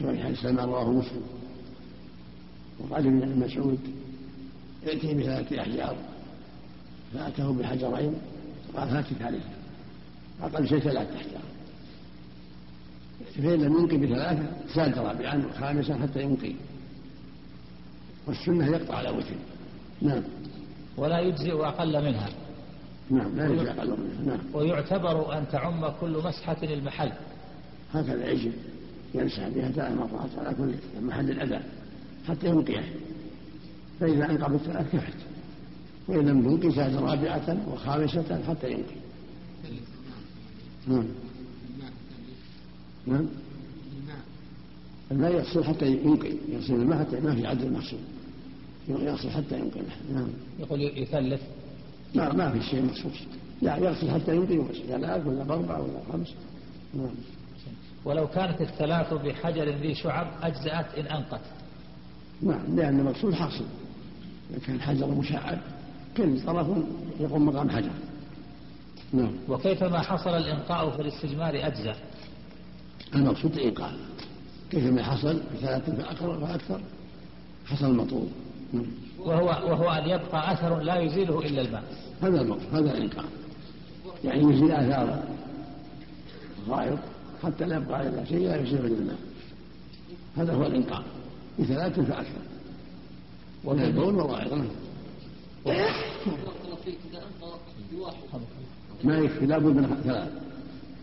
كما في حديث سلمان رواه مسلم. وقال ابن مسعود ائتي بثلاثة أحجار فأتاه بحجرين قال هاتك عليه أقل شيء ثلاثة أحجار. فإن لم ينقي بثلاثة زاد رابعا وخامسا حتى ينقي. والسنة يقطع على وجهه نعم. ولا يجزئ أقل منها. نعم لا يجزي أقل منها. نعم. ويعتبر أن تعم كل مسحة المحل هكذا يجب. يمسح بها ثلاث مرات على كل محل الأذى حتى ينقيه. فإذا أنقى بالثلاث كفت وإن لم ينقي زاد رابعة وخامسة حتى ينقي. نعم. نعم. الماء يغسل حتى ينقي. يغسل الماء حتى ما في عدل المغسول يغسل حتى ينقي. نعم. يقول يثلث. ما ما في شيء مخصوص لا يغسل حتى ينقي ثلاث ولا أربعة ولا خمس. نعم. ولو كانت الثلاث بحجر ذي شعب أجزأت إن أنقت. نعم لأن المقصود حاصل. كان حجر مشعب كل طرف يقوم مقام حجر. نعم. وكيفما حصل الإنقاء في الاستجمار أجزأ المقصود الإيقاع كيفما حصل؟ بثلاث فأكثر فأكثر حصل المطلوب نعم. وهو, وهو أن يبقى أثر لا يزيله إلا الماء. هذا المقصود هذا الإنقاذ يعني يزيل آثار الغائط حتى لا يبقى إلا شيء لا يصير من الماء. هذا هو الإنقاذ بثلاث فأكثر ومن البول. ما يكفي لابد من ثلاث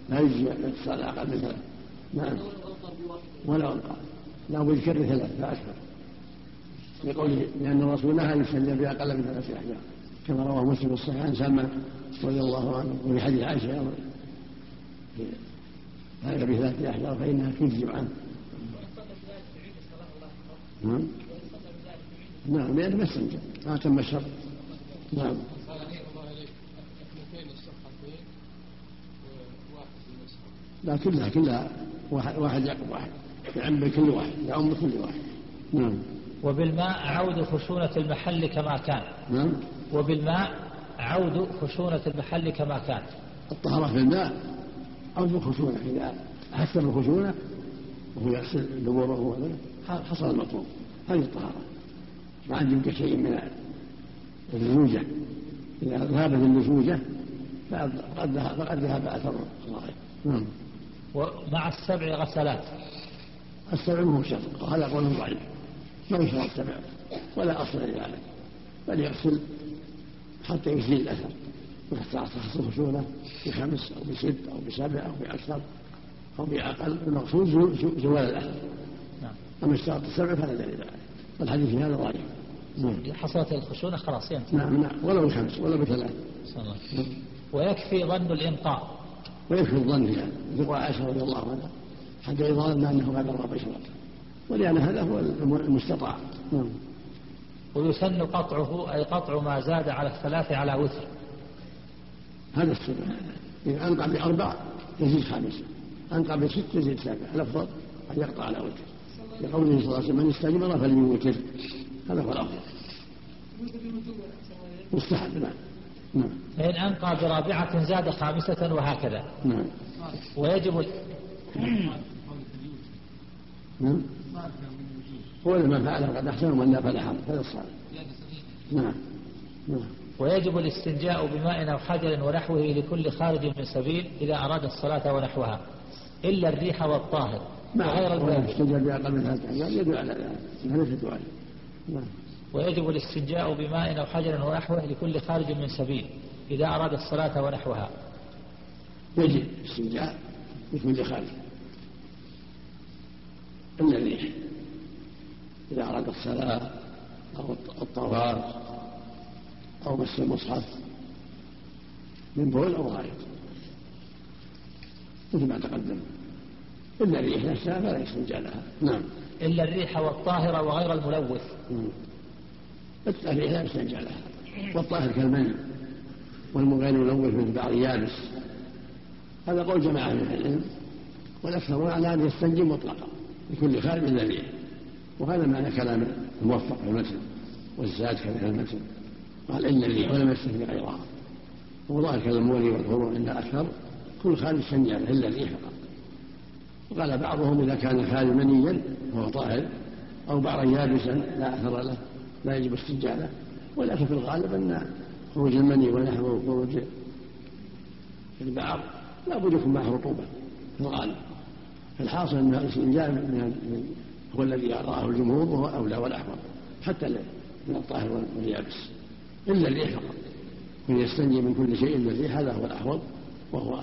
لا يجزي الاتصال أقل من ثلاث نعم. ولا أنقاذ لابد يكرر ثلاث فأكثر يقول لأن الرسول نهى أن يستنجى بأقل من ثلاث أحجار كما رواه مسلم الصحيح عن سلمة رضي الله عنه وفي حديث أيضا. هذا بثلاث أحجار فإنها تجزم عنه. نعم. نعم لأنه ما استنجى ما تم الشرط نعم. لا كلها كلها واحد واحد يعقب واحد يعم بكل واحد يعم بكل واحد. نعم. وبالماء عود خشونة المحل كما كان. نعم. وبالماء عود خشونة المحل كما كان. الطهارة في الماء في الخشونة إذا أحس بالخشونة وهو يغسل دبوره وهذا حصل المطلوب. هذه الطهارة. عاد يبقى شيء من اللزوجة إذا ذهبت اللزوجة فقد ذهب فقد ذهب أثر الصلاة نعم. ومع السبع غسلات. السبع هو شرط. وهذا قول ضعيف. ما يشرع السبع. ولا أصل لذلك. بل يغسل حتى يزيل الأثر. تخص خشونة بخمس أو بست أو بسبع أو بأكثر أو بأقل المقصود زوال الأثر. نعم. أما اشتراط السبع فلا دليل عليه. والحديث في هذا ضعيف نعم. حصلت الخشونة خلاص ينتهي. نعم نعم. ولو بخمس ولا بثلاث. ويكفي ظن الإنقاء ويكفي الظن هذا ذكر عائشة رضي الله عنها حتى إذا ظن أنه قد رأى بشرته ولأن هذا هو المستطاع. نعم. ويسن قطعه أي قطع ما زاد على الثلاث على وتر. هذا السنة. إذا أنقع بأربع يزيد خامسة أنقع بست يزيد سابعة الأفضل أن يقطع على وتر. لقوله صلى الله عليه وسلم من استجمر فليوتر. هذا هو الأفضل مستحب نعم. نعم. فإن أنقى برابعة زاد خامسة وهكذا. نعم. ويجب نعم. هو لما فعله قد أحسن ومن لا فلا حرج هذا الصالح. نعم. نعم. ويجب الاستنجاء بماء أو حجر ونحوه لكل خارج من سبيل إذا أراد الصلاة ونحوها إلا الريح والطاهر وغير الباب. استنجى بأقل من ثلاثة أيام يدل على ذلك. ليس دعاء نعم ويجب الاستنجاء بماء أو حجر ونحوه لكل خارج من سبيل إذا أراد الصلاة ونحوها. يجب الاستنجاء بكل خارج. إلا الريح. إذا أراد الصلاة أو الطواف أو مس المصحف من بول أو غائط. مثل ما تقدم. إلا الريح نفسها فلا يستنجى لها. نعم. إلا الريح والطاهرة وغير الملوث. الريح لا يستنجى لها والطاهر كالمني والمغير الملوث من بعض يابس. هذا قول جماعة من العلم. والأكثرون على أن يستنجي مطلقا لكل خارج إلا الريح وهذا معنى كلام الموفق في المتن والزاد كذا المتن قال إن الريح ولم يستثني غيرها. وظاهر كلام المولي والفروع عند الأكثر كل خارج سنجابة إلا الريح فقط. وقال بعضهم إذا كان الخارج منيا وهو طاهر أو بعضا يابسا لا أثر له لا يجب استنجابه ولكن في الغالب أن خروج المني ونحوه خروج البعض لا بد يكون معه رطوبة. في الغالب فالحاصل أن الاستنجاب هو الذي رآه الجمهور وهو أولى والأحوط حتى من الطاهر واليابس. إلا الريح فقط. من يستنجي من كل شيء إلا الريح هذا هو الأحوط وهو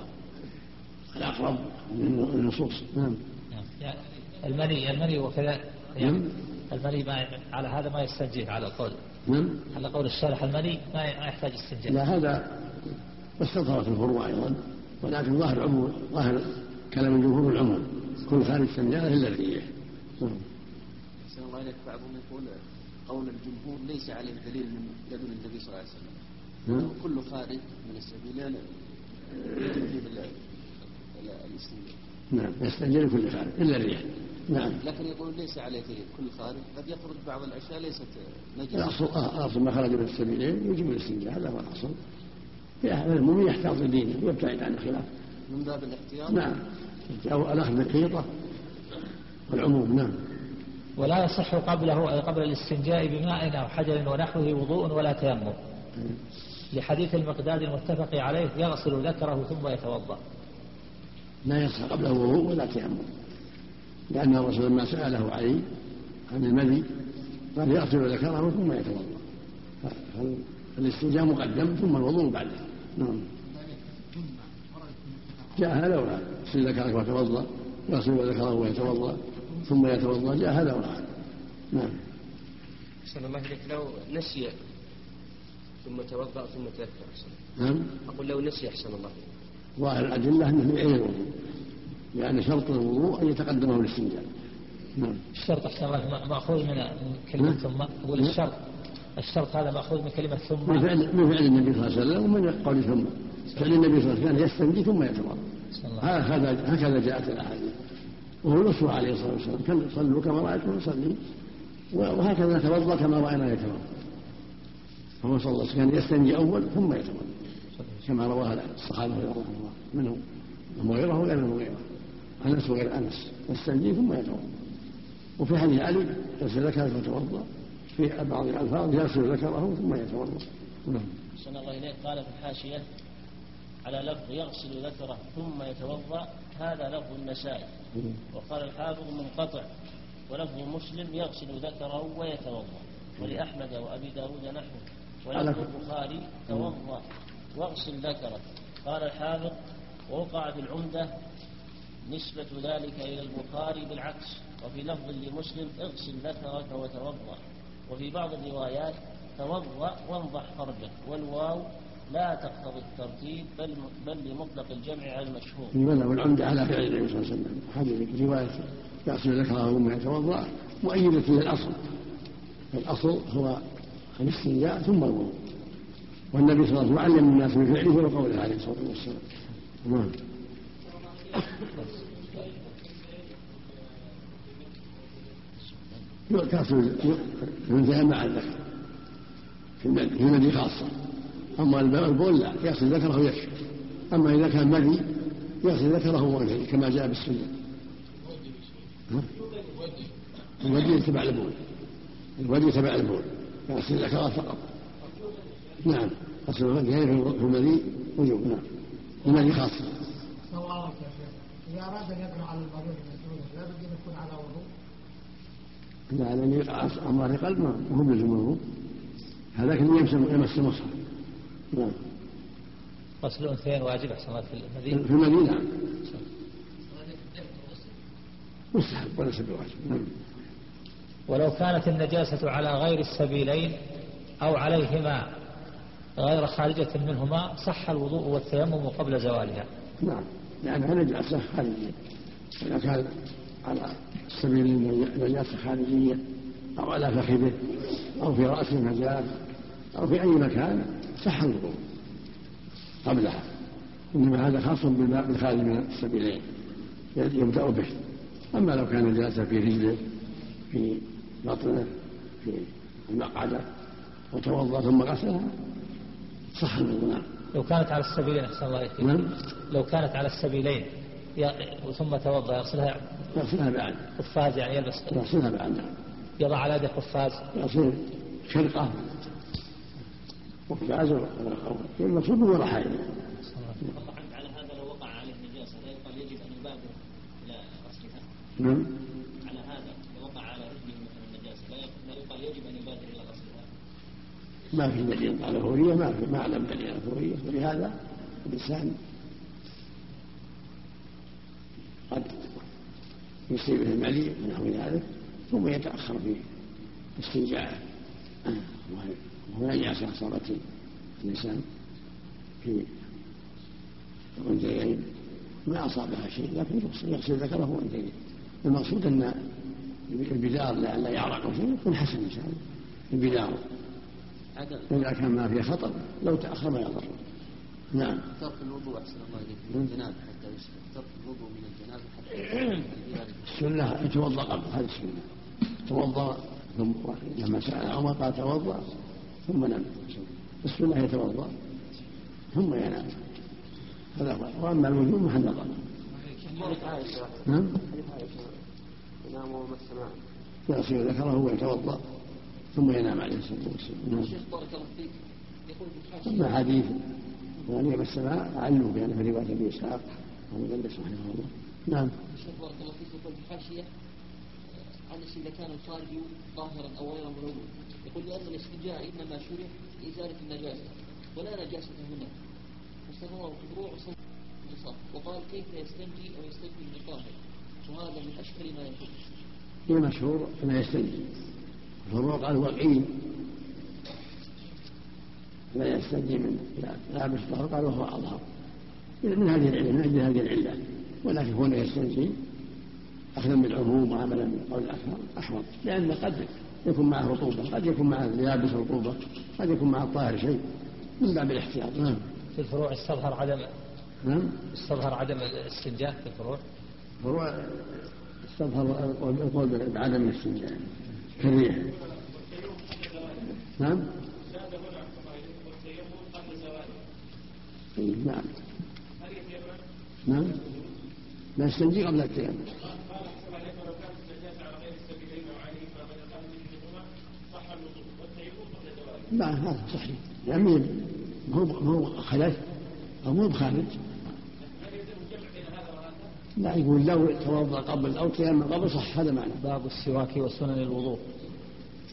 الأقرب من النصوص. نعم. يعني المني المني وكذا يعني نعم. المني ما على هذا ما يستنجيه. على القول نعم. على قول الشارح المني ما يحتاج استنجاء. لا هذا واستظهرت الفروع أيضا ولكن ظاهر عموم ظاهر كلام الجمهور العموم. كل خارج سنجارة إلا الريح. نعم. الله إليك. بعضهم يقول قول الجمهور ليس عليه دليل من لدن النبي صلى الله عليه وسلم. نعم. كل خارج من السبيلين يجب نعم. يستنجي كل خارج إلا الريح نعم. لكن يقول ليس عليه كل خارج قد يخرج بعض الأشياء ليست نجسة. الأصل آه الأصل ما خرج من السبيلين يجب الاستنجاء هذا هو الأصل. المؤمن يحتاط دينه ويبتعد عن الخلاف. من باب الاحتياط؟ نعم. أو الأخذ بالخيطة والعموم نعم. ولا يصح قبله أي قبل الاستنجاء بماء أو حجر ونحوه وضوء ولا تيمم. لحديث المقداد المتفق عليه يغسل ذكره ثم يتوضأ. لا يصح قبله وضوء ولا تيمم. لأن الرسول لما سأله علي عن المذي قال يغسل ذكره ثم يتوضأ. فالاستنجاء مقدم ثم الوضوء بعده نعم. جاء هذا وهذا. يغسل ذكرك وتوضأ يغسل ذكره ويتوضأ. ثم يتوضأ. جاء هذا وهذا. نعم. أحسن الله إليك. لو نسي ثم توضأ ثم تذكر. أحسن نعم. أقول لو نسي أحسن الله ظاهر الأدلة أنه يعيد الوضوء لأن شرط الوضوء أن يتقدمه الاستنجاء نعم. الشرط أحسن الله مأخوذ من كلمة نعم. ثم أقول نعم. الشرط. الشرط هذا مأخوذ من كلمة ثم. من فعل من فعل النبي صلى الله عليه وسلم ومن قول ثم. فعل النبي صلى الله عليه وسلم كان يستنجي ثم يتوضأ. هكذا هكذا جاءت الأحاديث. وهو الأسوة عليه الصلاة والسلام. كان صلوا كما رأيتم نصلي وهكذا نتوضأ كما رأينا يتوضأ. فهو صلى الله عليه وسلم يستنجي أول ثم يتوضأ. كما رواه الصحابة رضي الله. منهم المغيرة وغير المغيرة أنس وغير أنس. يستنجي ثم يتوضأ وفي حديث علي يغسل ذكره ويتوضأ في بعض الألفاظ يغسل ذكره ثم يتوضأ. نعم. الله إليه قال في الحاشية على لفظ يغسل ذكره ثم يتوضأ هذا لفظ النسائي. وقال الحافظ منقطع ولفظ مسلم يغسل ذكره ويتوضأ. ولأحمد وأبي داود نحوه. ولفظ البخاري توضأ. واغسل ذكرك. قال الحافظ ووقع في العمدة نسبة ذلك إلى البخاري بالعكس وفي لفظ لمسلم اغسل ذكرك وتوضأ. وفي بعض الروايات توضأ وانضح فرجك. والواو لا تقتضي الترتيب بل بل لمطلق الجمع على المشهور. لماذا والعمدة على فعل النبي صلى الله عليه وسلم. هذه رواية يغسل ذكره ثم يتوضأ مؤيدة للأصل. الأصل هو الاستنجاء ثم الوضوء. والنبي صلى الله عليه وسلم علم الناس بفعله وقوله عليه الصلاة والسلام. نعم. يؤتى ينتهي مع الذكر. في المدي خاصة. أما البول لا يغسل ذكره ويكفي أما إذا كان مدي يغسل ذكره وانثيه كما جاء بالسنة. الودي تبع البول. الودي تبع البول. يغسل ذكره فقط. نعم. غسل الوجهين في المدي وجوب. نعم. المدي خاصة سواء يا شيخ. إذا أراد أن يقرأ على المريض لا بد أن يكون على وضوء. لا لأن يقع أمر قلب ما هو بلزم الوضوء هذاك اللي يمس يمس المصحف نعم. غسل الأنثيين واجب أحسن الله في المدينة. في المدينة. نعم مستحب وليس بواجب. نعم. ولو كانت النجاسة على غير السبيلين أو عليهما غير خارجة منهما صح الوضوء والتيمم قبل زوالها. نعم. لأنها نجاسة خارجية إذا كان على سبيل نجاسة خارجية أو على فخذه أو في رأسه نجاسة أو في أي مكان صح الوضوء قبلها. إنما هذا خاص بالخارج من السبيلين. يبدأ به. أما لو كان نجاسة في رجله في بطنه في المقعدة وتوضأ ثم غسلها صح نعم. لو كانت على السبيلين أحسن الله إليك. نعم. لو كانت على السبيلين ثم توضأ يغسلها يغسلها بعد. قفاز يعني يلبس. يغسلها بعد نعم. يضع على يده قفاز يغسل خرقة قفاز المقصود هو رحايا الله عنك على هذا لو وقع عليه نجاسة لا يقال يجب أن يبادر إلى غسلها نعم على هذا لو وقع على رجله مثلا نجاسة لا يقال يجب أن يبادر إلى غسلها ما في دليل على الفورية ما في ما أعلم دليل على الفورية ولهذا الإنسان قد يصيبه الملي ونحو ذلك ثم يتأخر في استنجاعه وهو نجاسة صارت الإنسان في الأنثيين ما أصابها شيء لكن يغسل ذكره وأنثيين. المقصود أن البدار لئلا يعرق شيء يكون حسن إن شاء الله. البدار إذا كان ما فيه خطر لو تأخر ما يضر. نعم. ترك الوضوء أحسن الله إليك. من الجنابة حتى يسلم. ترك الوضوء من الجنابة حتى السنة يتوضأ قبل هذه السنة. توضأ ثم لما سأل عمر قال توضأ ثم نام. السنة يتوضأ ثم ينام. هذا هو. وأما الوجوب محل نظر نعم. ينام ومس معه يغسل ذكره ويتوضأ ثم ينام عليه الصلاة والسلام. نعم. شيخ بارك الله فيك. يقول أما حديث وأن السماء علوا بأن في رواية أبي إسحاق ومدلس رحمه الله. نعم. شيخ بارك الله فيك. يقول في الحاشية عن إذا كان الخارج ظاهرا أو غير ملون يقول لأن الاستنجاء إنما شرع لإزالة النجاسة ولا نجاسة هنا. فاستمر الفروع وصف وقال كيف يستنجي أو يستنجي من الطاهر؟ وهذا من أشكل ما يكون المشهور أنه يستنجي. الفروع قال وقعين لا يستنجي من لابس طهر قال وهو أظهر. من هذه العلة من أجل هذه العلة. ولكن هنا يستنجي أخذا بالعموم وعملا بالقول الأكثر أحوط لأن قد يكون معه رطوبة قد يكون معه يابس رطوبة قد يكون معه الطاهر شيء من باب الاحتياط. نعم. في الفروع استظهر عدم نعم. استظهر عدم الاستنجاء في الفروع؟ فروع استظهر القول بعدم الاستنجاء. كالريح نعم. نعم. نعم. نستنجي قبل التيمم لا هذا صحيح. يعني هو هو خلف أو مو بخارج. لا يقول لو توضأ قبل أو تيمم قبل صح هذا معنى. باب السواك وسنن الوضوء.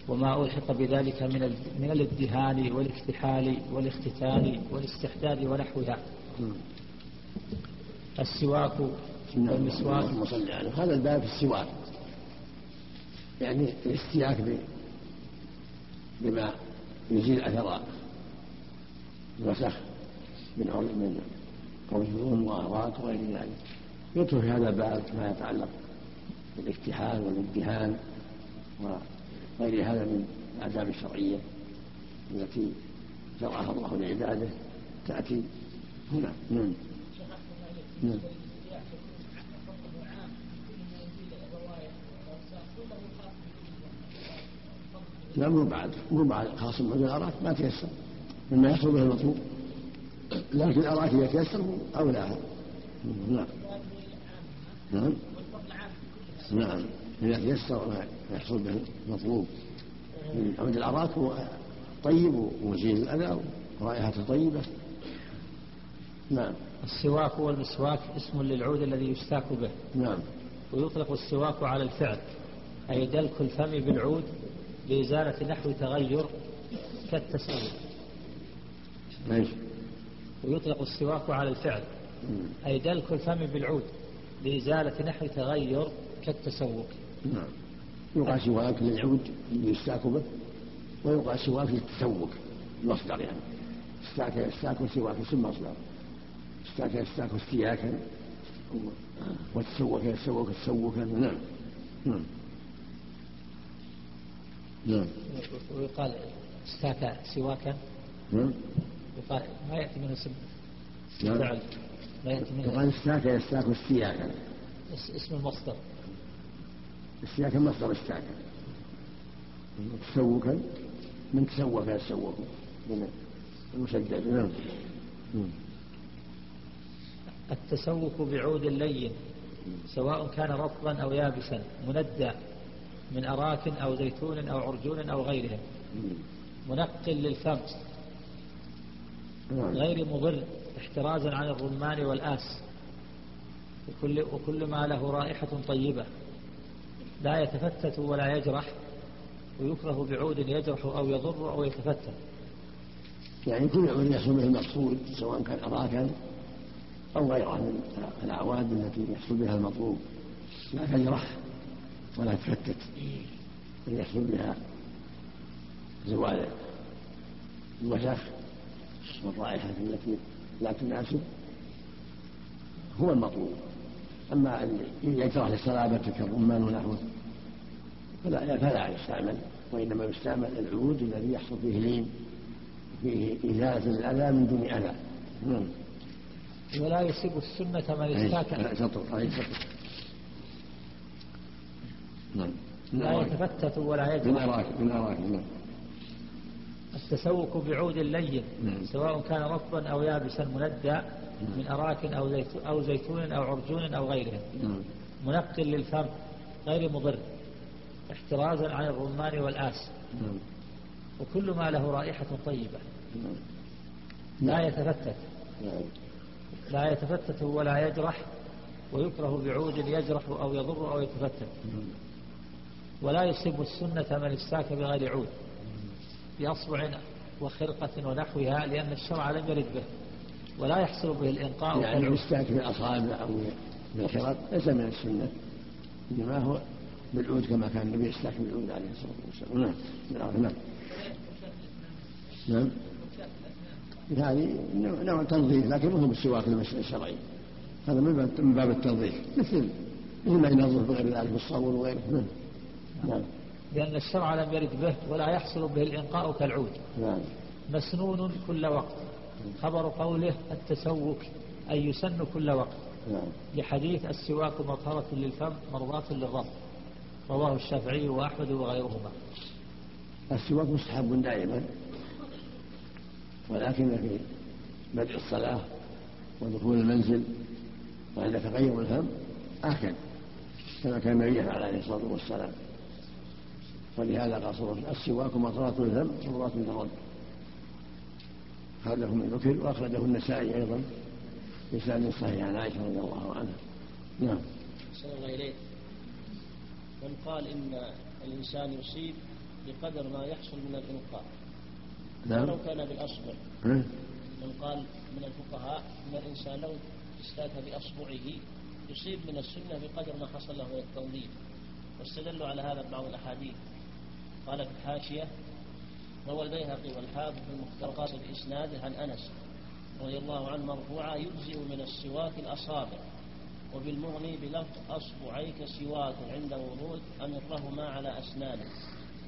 وما ألحق بذلك من من الإدهان والاكتحال والاختتان والاستحداد ونحوها. السواك والمسواك. هذا الباب في السواك. يعني الاستياك بما يزيل اثر الوسخ من من قوسهم واغراض وغير ذلك. يدخل في هذا الباب ما يتعلق بالاكتحال والامتهان وغير هذا من الآداب الشرعية التي شرعها الله لعباده. تأتي هنا. نعم. نعم. لا مو بعد. مو بعد. خاص بعد الأراك ما تيسر. مما يحصل به المطلوب. لكن الأراك إذا تيسر أولاها نعم. نعم. نعم. إذا تيسر ما يحصل به المطلوب. من عود الأراك هو طيب ومزيل الأذى ورائحته طيبة. نعم. السواك والمسواك اسم للعود الذي يستاك به. نعم. ويطلق السواك على الفعل أي دلك الفم بالعود لإزالة نحو تغير كالتسوك ماشي ويطلق السواك على الفعل أي دلك الفم بالعود. لإزالة نحو تغير كالتسوك. نعم. يوقع سواك للعود يستاك به ويوقع سواك للتسوك المصدر يعني. استاك يستاك وسواك اسم مصدر. استاك يستاك استياكا وتسوك يتسوك تسوكا نعم. نعم. نعم. ويقال استاك سواكا. نعم. يقال ما يأتي منه اسم نعم. يأتي منه يقال استاك يستاك استياكا اسم المصدر. استياكا مصدر استاكا تسوكا من تسوك يتسوك من المسدد. نعم. التسوك بعود لين سواء كان رطبا أو يابسا مندى من أراك أو زيتون أو عرجون أو غيرهم منقل للفم غير مضر. احترازا عن الرمان والآس. وكل, وكل ما له رائحة طيبة. لا يتفتت ولا يجرح. ويكره بعود يجرح أو يضر أو يتفتت. يعني كل عود يحصل به المقصود سواء كان أراكا أو غيرها من الأعواد التي يحصل بها المطلوب. لا تجرح ولا تفتت بل يحصل بها زوال الوسخ والرائحة التي لا تناسب هو المطلوب. أما أن يجرح للصلابة كالرمان ونحوه فلا فلا يستعمل وإنما يستعمل العود الذي يحصل فيه لين فيه إزالة الأذى من دون أذى. نعم. ولا يسب السنة من استاك. نعم. لا يتفتت ولا يجرح من أراك من أراك نعم. التسوق بعود لين نعم. سواء كان رطبا أو يابسا مندى من أراك أو, أو زيتون أو عرجون أو غيرهم نعم. منقل للفم غير مضر احترازا عن الرمان والآس نعم. وكل ما له رائحة طيبة نعم. لا يتفتت نعم. لا يتفتت ولا يجرح ويكره بعود يجرح أو يضر أو يتفتت ولا يصيب السنة من استاك بغير عود بأصبع وخرقة ونحوها لأن الشرع لم يرد به ولا يحصل به الإنقاء يعني يستاك بالأصابع أو بالخرق ليس من السنة إنما هو بالعود كما كان النبي يستاك بالعود عليه الصلاة والسلام. نعم نعم نعم. هذه نوع تنظيف لكن مو بالسواك الشرعي. هذا من باب التنظيف مثل مثل ما ينظف بغير ذلك بالصابون وغيره. نعم. نعم. لأن الشرع لم يرد به ولا يحصل به الإنقاء كالعود. نعم. مسنون كل وقت. خبر قوله التسوك أي يسن كل وقت. نعم. لحديث السواك مطهرة للفم مرضاة للرب رواه الشافعي وأحمد وغيرهما. السواك مستحب دائما ولكن في بدء الصلاة ودخول المنزل وعند تغير الفم آكل كما كان النبي عليه الصلاة والسلام. ولهذا قال صلى الله عليه وسلم السواك مطرات الذنب مطرات من الرب أخرجه من ذكر وأخرجه النسائي أيضا بإسناد صحيح عن عائشة رضي الله عنها. نعم. أحسن الله إليك. من قال إن الإنسان يصيب بقدر ما يحصل من الإنقاء نعم. ولو كان بالأصبع. ها؟ من قال من الفقهاء أن الإنسان لو استاك بأصبعه يصيب من السنة بقدر ما حصل له من التنظيف. واستدلوا على هذا بعض الأحاديث. قال في الحاشية روى البيهقي والحافظ في المختار بإسناده عن أنس رضي الله عنه مرفوعا يجزئ من السواك الأصابع وبالمغني بلفظ أصبعيك سواك عند الوضوء أمرهما على أسنانه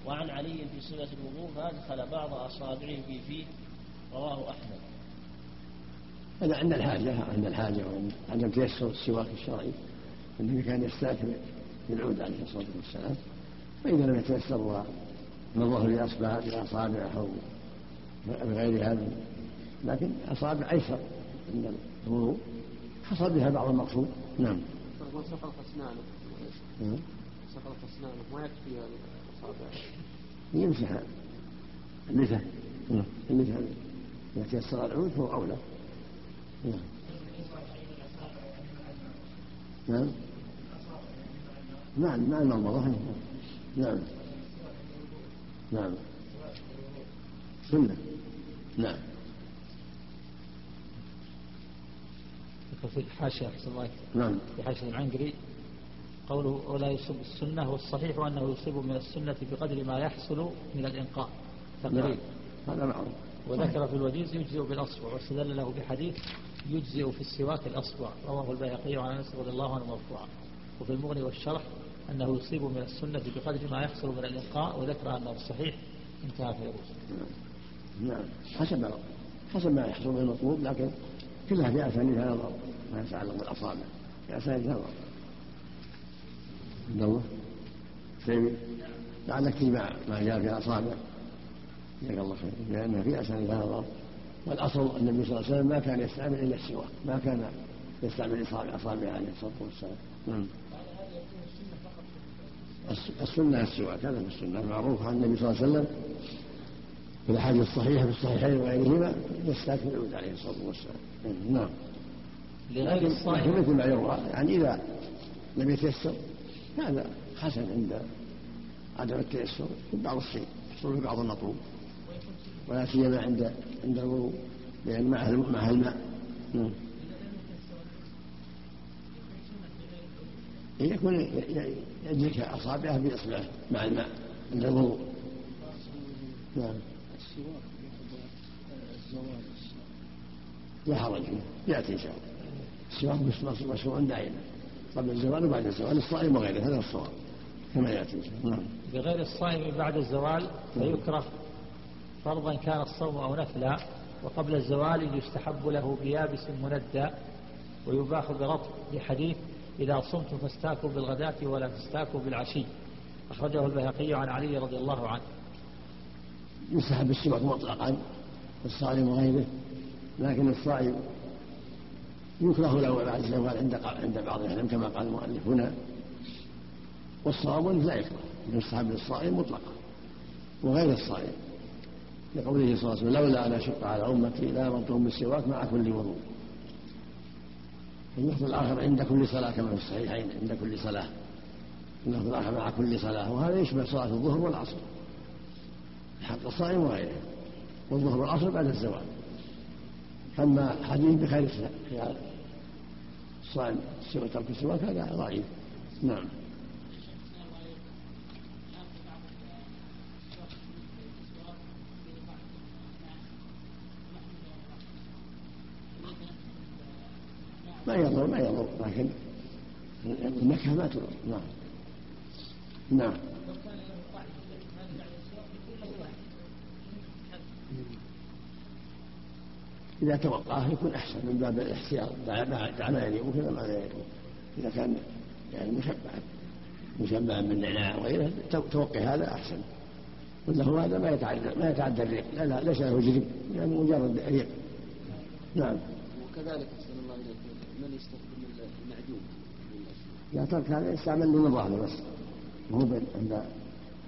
وعن علي في صلة الوضوء فأدخل بعض أصابعه في فيه. رواه أحمد. هذا عند الحاجة عند الحاجة وعند تيسر السواك الشرعي. النبي كان يستاك بالعود عليه الصلاة والسلام. فإذا لم يتيسر ونظره بأصبع بأصابعه أو بغير هذا. لكن أصابع أيسر عند الوضوء حصل بها بعض المقصود. نعم. ما سقطت أسنانه. نعم. سقطت أسنانه. ما يكفي الأصابع؟ يمسح. اللثة اللثة إذا تيسر العود فهو أولى. نعم. نعم. نعم. مع المضمضة نعم. نعم. سنة. نعم. في الله. نعم. في حاشية العنقري قوله ولا يصب السنة والصحيح أنه يصيب من السنة بقدر ما يحصل من الإنقاء نعم. تقريب. هذا معروف. وذكر في الوجيز يجزئ بالأصبع واستدل له بحديث يجزئ في السواك الأصبع. رواه البيهقي عن أنس رضي الله عنه مرفوعا. وفي المغني والشرح أنه يصيب من السنة بقدر ما يحصل من الإنقاء وذكر أنه الصحيح انتهى في الرسل نعم. حسب حسب ما يحصل من المطلوب لكن كلها في اسانيدها نظر ما يتعلق بالأصابع. في اسانيدها نظر. عبد الله سيدي لعلك تجمع ما جاء في الأصابع جزاك الله خير. لأنها في اسانيدها نظر. والأصل النبي صلى الله عليه وسلم ما كان يستعمل إلا السواك ما كان يستعمل اصابع اصابعه عليه الصلاة والسلام. نعم. السنة السواك هذا في السنة. المعروف عن النبي صلى الله عليه وسلم في الأحاديث الصحيحة في الصحيحين وغيرهما يستاك العود عليه الصلاة والسلام. نعم. لغير الصائم مثل ما يروى يعني إذا لم يتيسر هذا حسن عند عدم التيسر في بعض الشيء يحصل في بعض المطلوب ولا سيما عند عند الوضوء لأن معه معه الماء. نعم. يكون يدرك أصابعه بإصبعه مع الماء عند الوضوء. نعم. لا حرج. فيه يأتي إن شاء الله. السواك مشروع دائما قبل الزوال وبعد الزوال الصائم وغيره. هذا الصواب. كما يأتي إن شاء الله. نعم. بغير الصائم بعد الزوال فيكره فرضا كان الصوم أو نفلا وقبل الزوال يستحب له بيابس مندى ويباح برطب. لحديث إذا صمتم فاستاكوا بالغداة ولا تستاكوا بالعشي. أخرجه البيهقي عن علي رضي الله عنه. يستحب السواك مطلقا الصائم وغيره لكن الصائم يكره له بعد الزوال عند عند بعض أهل كما قال المؤلف هنا. والصواب لا يكره يستحب للصائم مطلقا وغير الصائم. لقوله صلى الله عليه وسلم لولا أن أشق على أمتي لامرتهم بالسواك مع كل وضوء. اللفظ الآخر عند كل صلاة كما في الصحيحين عند كل صلاة. اللفظ الآخر مع كل صلاة وهذا يشبه صلاة الظهر والعصر. حق الصائم وغيره. والظهر والعصر بعد الزوال. أما حديث بخير الصائم سوى ترك السواك هذا ضعيف. نعم. ما يضر ما يضر لكن النكهة ما تضر. نعم. نعم. إذا توقعه يكون أحسن من باب الاحتياط دع ما يليق كذا ما لا يليق إذا كان يعني مشبعا مشبعا بالنعناع وغيره توقي هذا أحسن. وله هذا ما يتعدى ما يتعدى الريق. لا لا ليس له جريب يعني مجرد ريق. نعم. وكذلك أحسن الله إليك من يستخدم المعجون. إذا ترك هذا يستعمل للنظافة بس. مو عند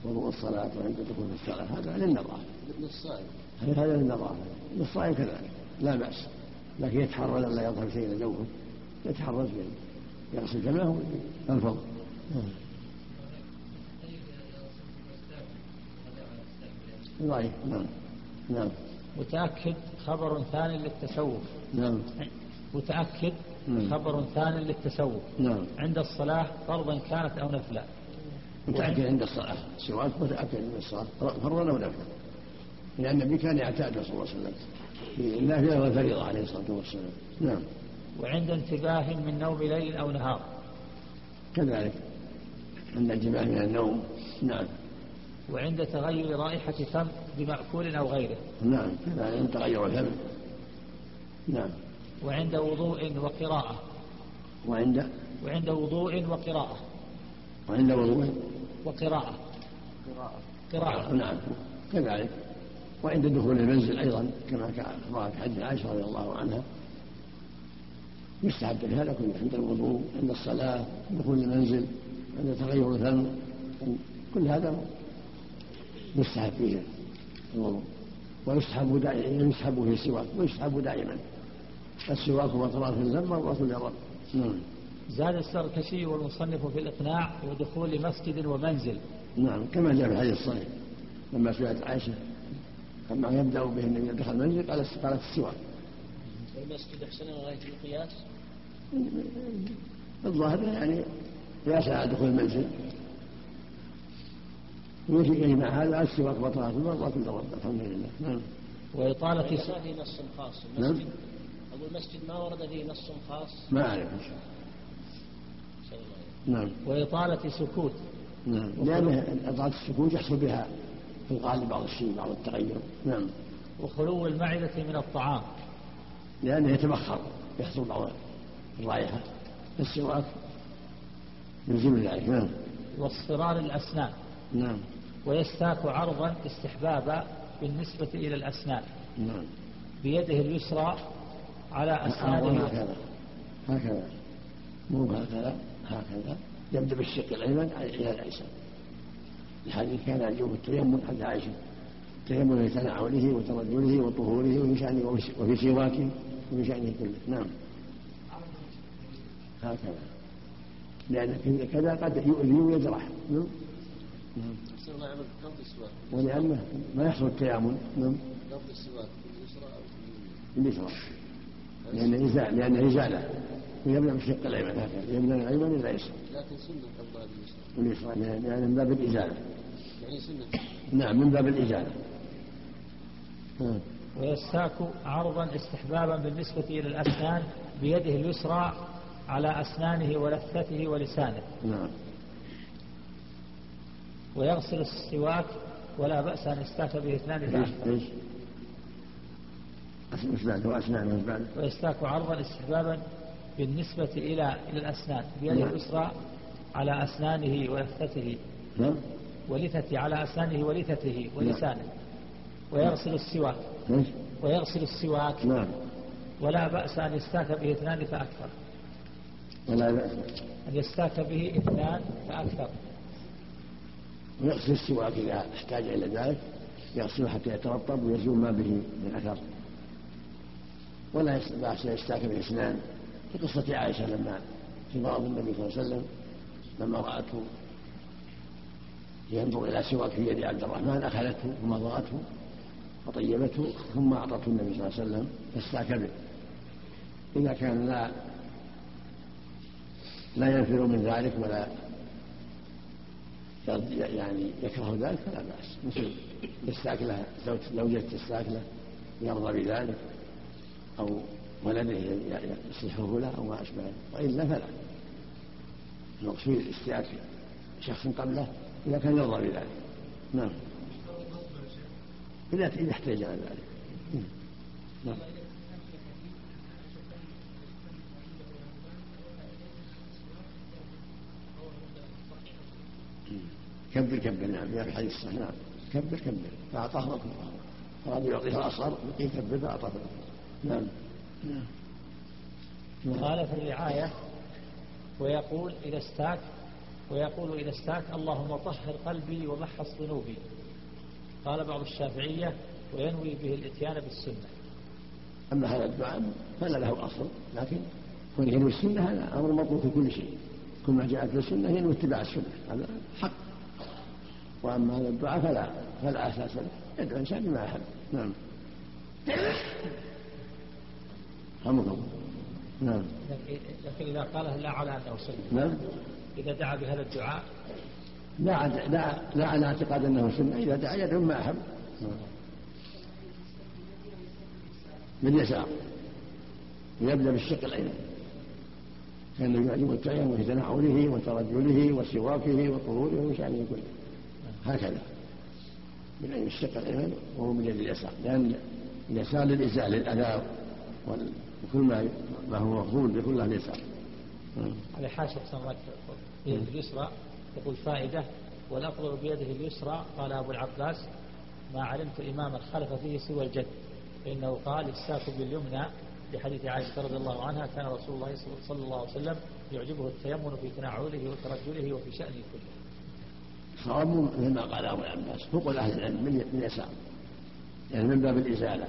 وضوء الصلاة وعند دخول الصلاة هذا للنظافة للصائم. هذا للنظافة للصائم كذلك. لا بأس. لكن يتحرز لا يظهر شيء إلى جوفه. يتحرز يغسل جمعه وينفض ضعيف نعم. نعم. متأكد خبر ثاني للتسوق. نعم. متأكد نعم. خبر ثاني للتسوق. نعم. عند الصلاة فرضا كانت أو نفلا. متأكد عند الصلاة السواك متأكد عند الصلاة فرضا أو نفلا؟ لأن النبي كان يعتاد صلى الله عليه وسلم. في النافلة والفريضة عليه الصلاة والسلام. نعم. وعند انتباه من نوم ليل أو نهار. كذلك. عند انتباه من النوم. نعم. وعند تغير رائحة فم بمأكول أو غيره. نعم. كذلك. عند تغير الفم. نعم. وعند وضوء وقراءة. وعند؟ وعند وضوء وقراءة. وعند وضوء؟ وقراءة. قراءة. نعم. كذلك. وعند دخول المنزل أيضا كما كان في حديث عائشة رضي الله عنها. يستحب هذا كله عند الوضوء عند الصلاة دخول المنزل عند تغير الفم. كل هذا يستحب فيه الوضوء. ويسحب دائما يسحب فيه السواك ويسحب دائما. السواك وطراف الذنب وطراف الجرب نعم. زاد السركشي والمصنف في الإقناع ودخول مسجد ومنزل. نعم كما جاء في الحديث الصحيح. لما سئلت عائشة أما يبدأ به النبي دخل المنزل قالت السواك والمسجد أحسن غاية القياس؟ الظاهر يعني يسعى دخول المنزل. ويجي مع هذا السواك بطلات المرضى كل رب الحمد لله. نعم. وإطالة في نص خاص نعم. أقول المسجد ما ورد فيه نص خاص؟ ما أعرف إن شاء الله. نعم. وإطالة سكوت. نعم. لأن إضاعة السكون يحصل بها في الغالب بعض الشيء بعض التغير. نعم. وخلو المعدة من الطعام. لأنه يتبخر يحصل بعض الرائحة. السواك يلزم ذلك. نعم. واصفرار الأسنان. نعم. ويستاك عرضا استحبابا بالنسبة إلى الأسنان. نعم. بيده اليسرى على أسنانه هكذا هكذا مو هكذا هكذا. يبدأ بالشق الأيمن إلى الأيسر الحديث كان يرجو التيمم حتى عائشة. التيمم في تنعله وترجله وطهوره وفي شأنه وفي سواكه وفي شأنه كله. نعم. هكذا. لأن كذا قد يؤذي ويجرح نعم. نعم. ولأنه ما يحصل التيامن نعم. قبل السواك باليسرى أو باليمين اليسرى. لأن إزالة لأن إزالة. ويبدأ بالشق الأيمن. هكذا يبدأ من الأيمن إلى الأيسر لكن سنة اليسرى لأن من باب الإزالة. يعني سنة. نعم من باب الإزالة. نعم. ويستاك عرضا استحبابا بالنسبة إلى الأسنان بيده اليسرى على أسنانه ولثته ولسانه. نعم. ويغسل السواك ولا بأس أن يستاك به اثنان فأكثر إيش؟ أسنان وأسنان بعد؟ ويستاك عرضا استحبابا بالنسبة إلى إلى الأسنان. بيده نعم. اليسرى على أسنانه ولثته نعم. ولثته على أسنانه ولثته ولسانه. ويغسل السواك. إيش؟ ويغسل السواك. نعم. ولا بأس أن يستاك به اثنان فأكثر. ولا بأس. أن يستاك به اثنان فأكثر. ويغسل السواك إذا احتاج إلى ذلك يغسله حتى يترطب ويزول ما به من أثر. ولا بأس يستاك بالأسنان في قصة عائشة لما في مرض النبي صلى الله عليه وسلم لما رأته ينظر إلى سواك في يد عبد الرحمن أخذته ومضغته وطيبته ثم أعطته النبي صلى الله عليه وسلم فاستاك به. إذا كان لا لا ينفر من ذلك ولا يعني يكره ذلك فلا بأس. مثل يستاكله زوج- زوجة تستاكله يرضى بذلك. أو ولده يصلحه له أو ما أشبه وإلا فلا. المقصود استياك شخص قبله إذا كان يرضى بذلك. نعم. إذا إذا احتاج إلى ذلك. نعم. كبر كبر. نعم. في الحديث الصحيح نعم. كبر كبر. فأعطاه أكبر أراد يعطيه الأصغر يكبر فأعطاه الأكبر نعم. نعم. قال في الرعاية ويقول إذا استاك ويقول إذا استاك اللهم طهر قلبي ومحص ذنوبي. قال بعض الشافعية وينوي به الإتيان بالسنة. أما هذا الدعاء فلا له أصل لكن كون ينوي السنة هذا أمر مطلوب في كل شيء. كل ما جاءت السنة ينوي اتباع السنة هذا حق. وأما هذا الدعاء فلا فلا أساس له. يدعو الإنسان بما أحب نعم. نعم. لكن إذا قالها لا على أنه سنة نعم. إذا دعا بهذا الدعاء. لا لا لا على اعتقاد أنه سنة. إذا دعا يدعو ما أحب. باليسار ويبدأ بالشق الايمن كان يعجب التيمم في تنعله وترجله وسواكه وطهوره وشأنه كله. هكذا. من الشق الأيمن وهو من اليد اليسار. لأن اليسار للإزالة للأذى وكل ما ما هو مفضول بكل اليسار على حاشة سماك بيده اليسرى يقول فائدة والأفضل بيده اليسرى قال أبو العباس ما علمت إماما خلف فيه سوى الجد. فإنه قال الساك باليمنى. لحديث عائشة رضي الله عنها كان رسول الله صلى الله عليه وسلم يعجبه التيمم في تنعله وترجله وفي شأنه كله. صواب مثل ما قال أبو العباس. فوق أهل العلم من اليسار يعني من باب الإزالة.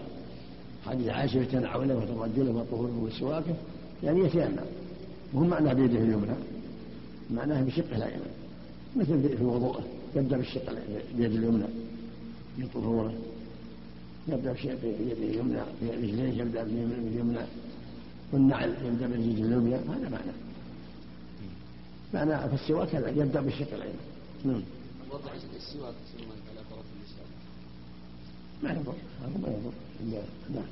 حديث عائشة يتنعله وترجله وطهوره وسواكه يعني يتيمم وهو معناه بيده اليمنى معناه بشقه الايمن مثل في وضوءه يبدأ بالشق بيد اليمنى في طهوره يبدأ بيده اليمنى في رجليه يبدأ باليمنى والنعل يبدأ بالرجل اليمنى هذا معناه معنى في السواك يبدأ بالشق الايمن نعم. وضع السواك على طرف ما يضر هذا ما يضر. نعم.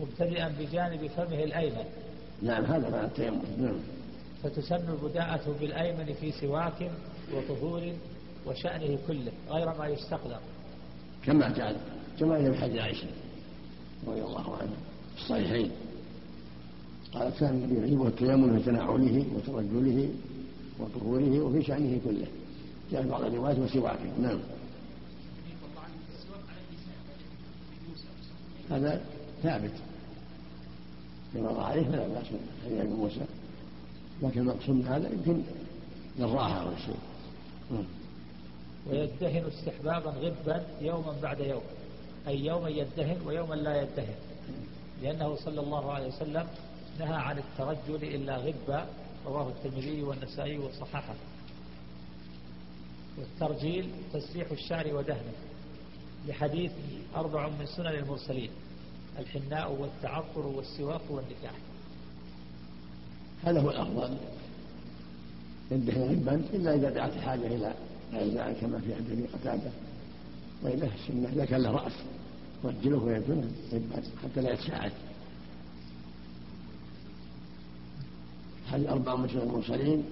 مبتدئا بجانب فمه الأيمن. نعم هذا معنى التيمم نعم. فتسن البداءة بالأيمن في سواك وطهور وشأنه كله غير ما يستقدر. كما جاء كما في حديث عائشة رضي الله عنها في الصحيحين. قال كان النبي يعجبه التيمم في تنعله وترجله وطهوره وفي شأنه كله. جاء في بعض الروايات وسواكه. نعم. هذا ثابت. قال عليه فلا بأس حديث ابي موسى. لكن المقصود من هذا يمكن للراحة أو شيء نعم. ويدهن استحبابا غبا يوما بعد يوم. أي يوما يدهن ويوما لا يدهن. لأنه صلى الله عليه وسلم نهى عن الترجل إلا غبا. رواه الترمذي والنسائي وصححه. والترجيل تسريح الشعر ودهنه. لحديث أربع من سنن المرسلين الحناء والتعطر والسواك والنكاح. هذا هو الأفضل. يدهن غبا إلا إذا دعت الحاجة إلى غير كما في حديث قتادة. وإذا السنة إذا كان له رأس رجله ويدهنه غبا حتى لا يتساعد هذه أربع من المرسلين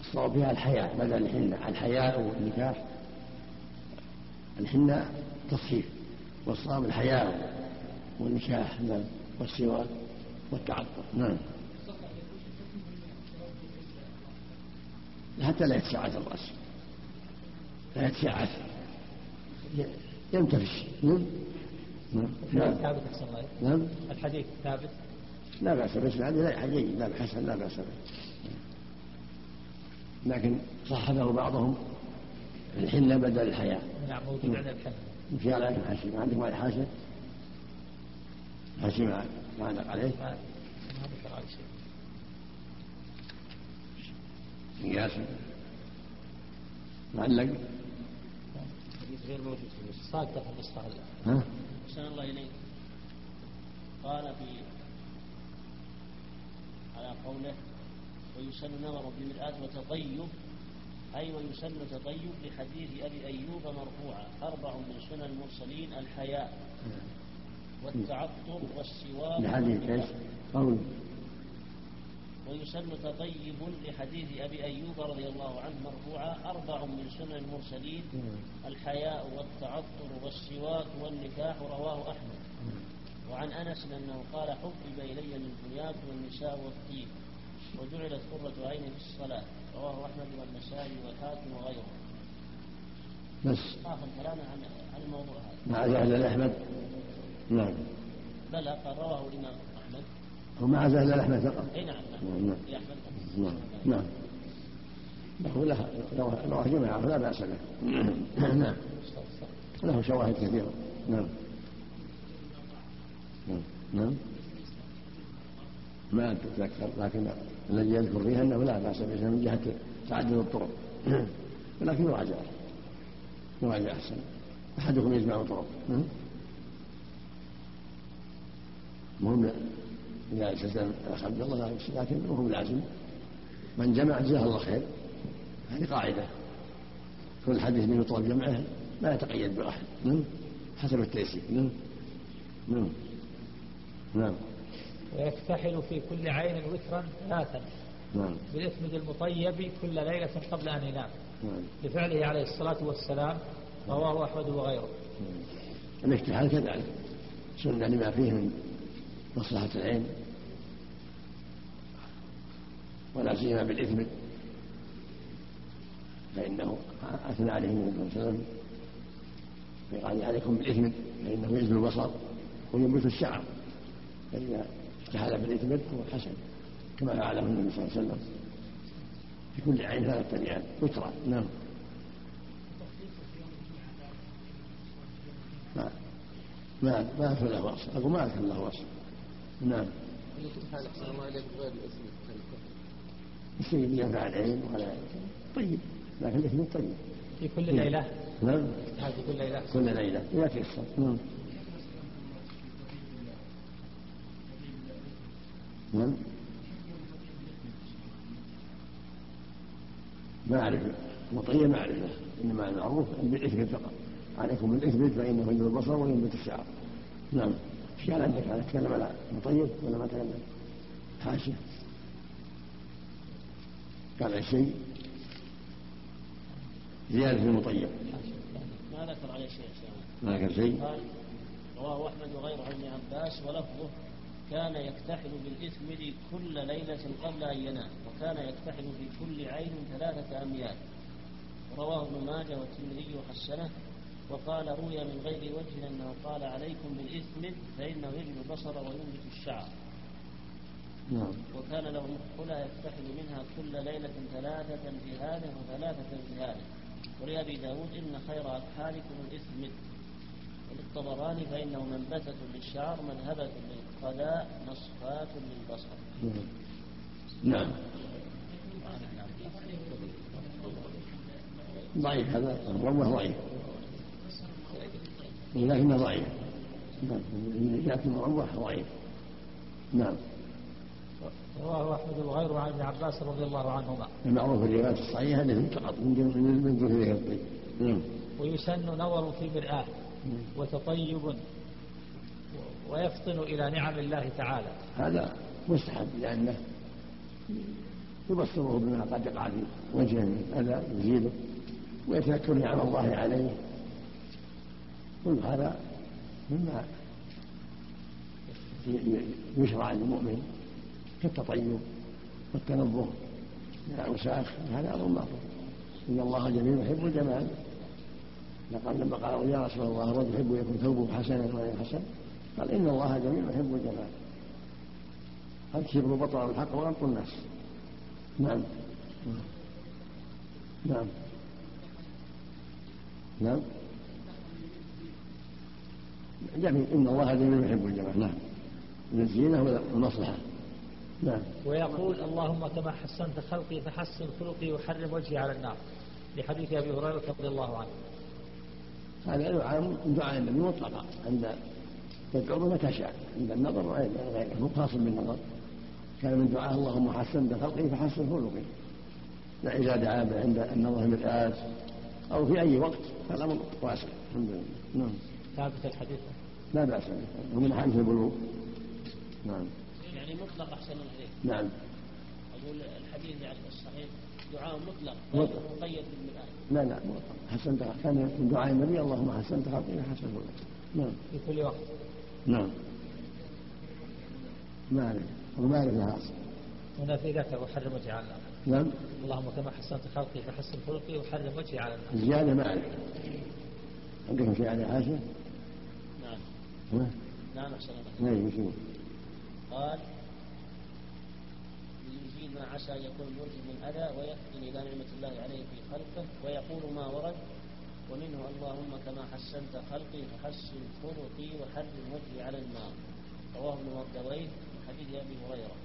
الصواب فيها الحياء بدل الحنة الحياء والنكاح. الحنة تصحيف والصواب الحياء والنكاح نعم والسواك والتعطر نعم. حتى لا يتساعد الرأس. لا يتساعد. ينتفش. نعم. نعم. ثابت أحسن الله نعم. الحديث ثابت؟ لا بأس به هذا لا جيد لا حسن لا بأس به. لكن صححه بعضهم الحنة بدل الحياة. نعم موجود على حاشية ما عندكم على حاشية حاشية ما ما عندك عليه؟ ما ذكر عليه شيء. قياس معلق؟ حديث غير موجود في النسخة صادقة في النسخة ها؟ أحسن الله إليك. قال في على قوله ويسن نظر بمرآة وتطيب أي ويسن تطيب لحديث أبي أيوب مرفوعا. أربع من سنن المرسلين الحياء والتعطر والسواك لحديث إيش؟ قول. ويسن تطيب لحديث أبي أيوب رضي الله عنه مرفوعا. أربع من سنن المرسلين الحياء والتعطر والسواك والنكاح رواه أحمد. وعن أنس أنه قال حبب إلي البنيات والنساء والطيب. وجعلت قرة عيني في الصلاة. رواه أحمد والنسائي والحاكم وغيره. بس. آخر كلامه عن عن الموضوع هذا. مع زهد أحمد؟ نعم. بلى قال رواه الإمام أحمد. عزل الا لحمه فقط. اي نعم نعم. نعم. نعم. نعم. له له رواه جماعة فلا بأس به. نعم. له شواهد كثيرة. نعم. نعم. نعم. ما أتذكر لكن الذي يذكر فيها أنه لا بأس به من جهة تعدد الطرق. ولكن يراجع يراجع أحسن. أحدكم يجمع الطرق مهم إذا التزم الأخ عبد الله لكن هو بالعزم من جمع جزاه الله خير. هذه قاعدة. كل حديث من يطلب جمعه لا يتقيد بواحد نعم حسب التيسير. نعم نعم نعم. ويكتحل في كل عين وترا ثلاثا. نعم. بالإثم المطيب كل ليلة قبل أن ينام. نعم. لفعله عليه الصلاة والسلام رواه أحمد وغيره. الاجتهاد كذلك. سنة لما فيه من مصلحة العين. ولا سيما بالإثم. فإنه أثنى عليه النبي صلى الله عليه وسلم قال عليكم بالإثم. فإنه يزن البصر وينبت الشعر. فإذا اجتهد بالإثم هو حسن كما فعله النبي صلى الله عليه وسلم. في كل عين ثلاثة أيام وترى نعم. ما ما ما أذكر له وصف. أقول ما أذكر له وصف. نعم. السيد ينفع العين ولا طيب. لكن الإثم طيب. في كل ليلة. نعم. هذه كل ليلة. كل ليلة. إذا تيسر نعم. نعم. مطية ما أعرفه إنما المعروف بالإثم فقط. عليكم بالإثم فإنه ينبت البصر وينبت الشعر. نعم. إيش قال عندك هذا تكلم على مطيب ولا ما تكلم؟ حاشية. قال الشيء زيادة في المطيب ما ذكر عليه شيء ما ذكر شيء. رواه أحمد وغيره عن ابن عباس ولفظه كان يكتحل بالإثم كل ليلة قبل أن ينام وكان يكتحل في كل عين ثلاثة أميال. رواه ابن ماجه والترمذي وحسنه. وقال روي من غير وجه أنه قال عليكم بالإثم فإنه يجل البصر وينبت الشعر. نعم. وكان له مدخلة يكتحل منها كل ليلة ثلاثة في هذا وثلاثة في هذا ولأبي داود إن خير أكحالكم الإثم. وللطبراني فإنه منبتة للشعر مذهبة للقذاء مصفاة للبصر نعم. ضعيف هذا الروة ضعيف. لكنه ضعيف. نعم. لكن الروة ضعيف. نعم. رواه أحمد وغيره عن ابن عباس رضي الله عنهما. المعروف في الروايات الصحيحة أنه فقط من من ذكر ذكر الطيب. نعم. ويسن نظر في المرآة وتطيب. ويفطن إلى نعم الله تعالى. هذا مستحب لأنه يبصره بما قد يقع في وجهه من أذى يزيله ويتذكر نعم الله عليه. كل هذا مما يشرع للمؤمن كالتطيب والتنظف من الأوساخ هذا أمر معروف إن الله جميل يحب الجمال. لقد لما قالوا يا رسول الله الرجل يحب يكون ثوبه حسنا ولا حسن قال إن الله جميل يحب الجمال. الكبر بطل الحق وغمط الناس نعم. نعم. نعم. جميل إن الله جميل يحب الجمال. نعم. من الزينة والمصلحة نعم. ويقول اللهم كما حسنت خلقي فحسن خلقي وحرم وجهي على النار. لحديث أبي هريرة رضي الله عنه. هذا دعاء من دعاء النبي مطلقا عند تدعو متى شاء عند النظر وغيره مو خاص بالنظر. كان من دعاء اللهم حسنت خلقي فحسن خلقي لا إذا دعا عند النظر مرآة أو في أي وقت فالأمر واسع. الحمد لله. نعم. ثابت الحديث. لا بأس به. ومن حديث البلوغ. نعم. يعني مطلق أحسن الحديث. نعم. أقول الحديث يعني الصحيح. دعاء مطلق. مطلق. مقيد بالمرآة. لا لا حسنت كان من دعاء النبي اللهم حسنت خلقي حسن خلقي نعم. في كل وقت. نعم. ما أعرف وما أعرف لها أصل هنا في ذكر وحرم وجهي على النار نعم. اللهم كما حسنت خلقي فحسن خلقي وحرم وجهي على النار الزيادة ما أعرف عندكم شيء على حاشة؟ نعم. ها؟ نعم أحسن الله. نعم شو قال ما عسى يكون الملك من أذى ويفتن إلى نعمة الله عليه في خلقه ويقول ما ورد. ومنه اللهم كما حسنت خلقي فحسن خلقي وحرم وجهي على النار. رواه ابن مردويه من حديث أبي هريرة.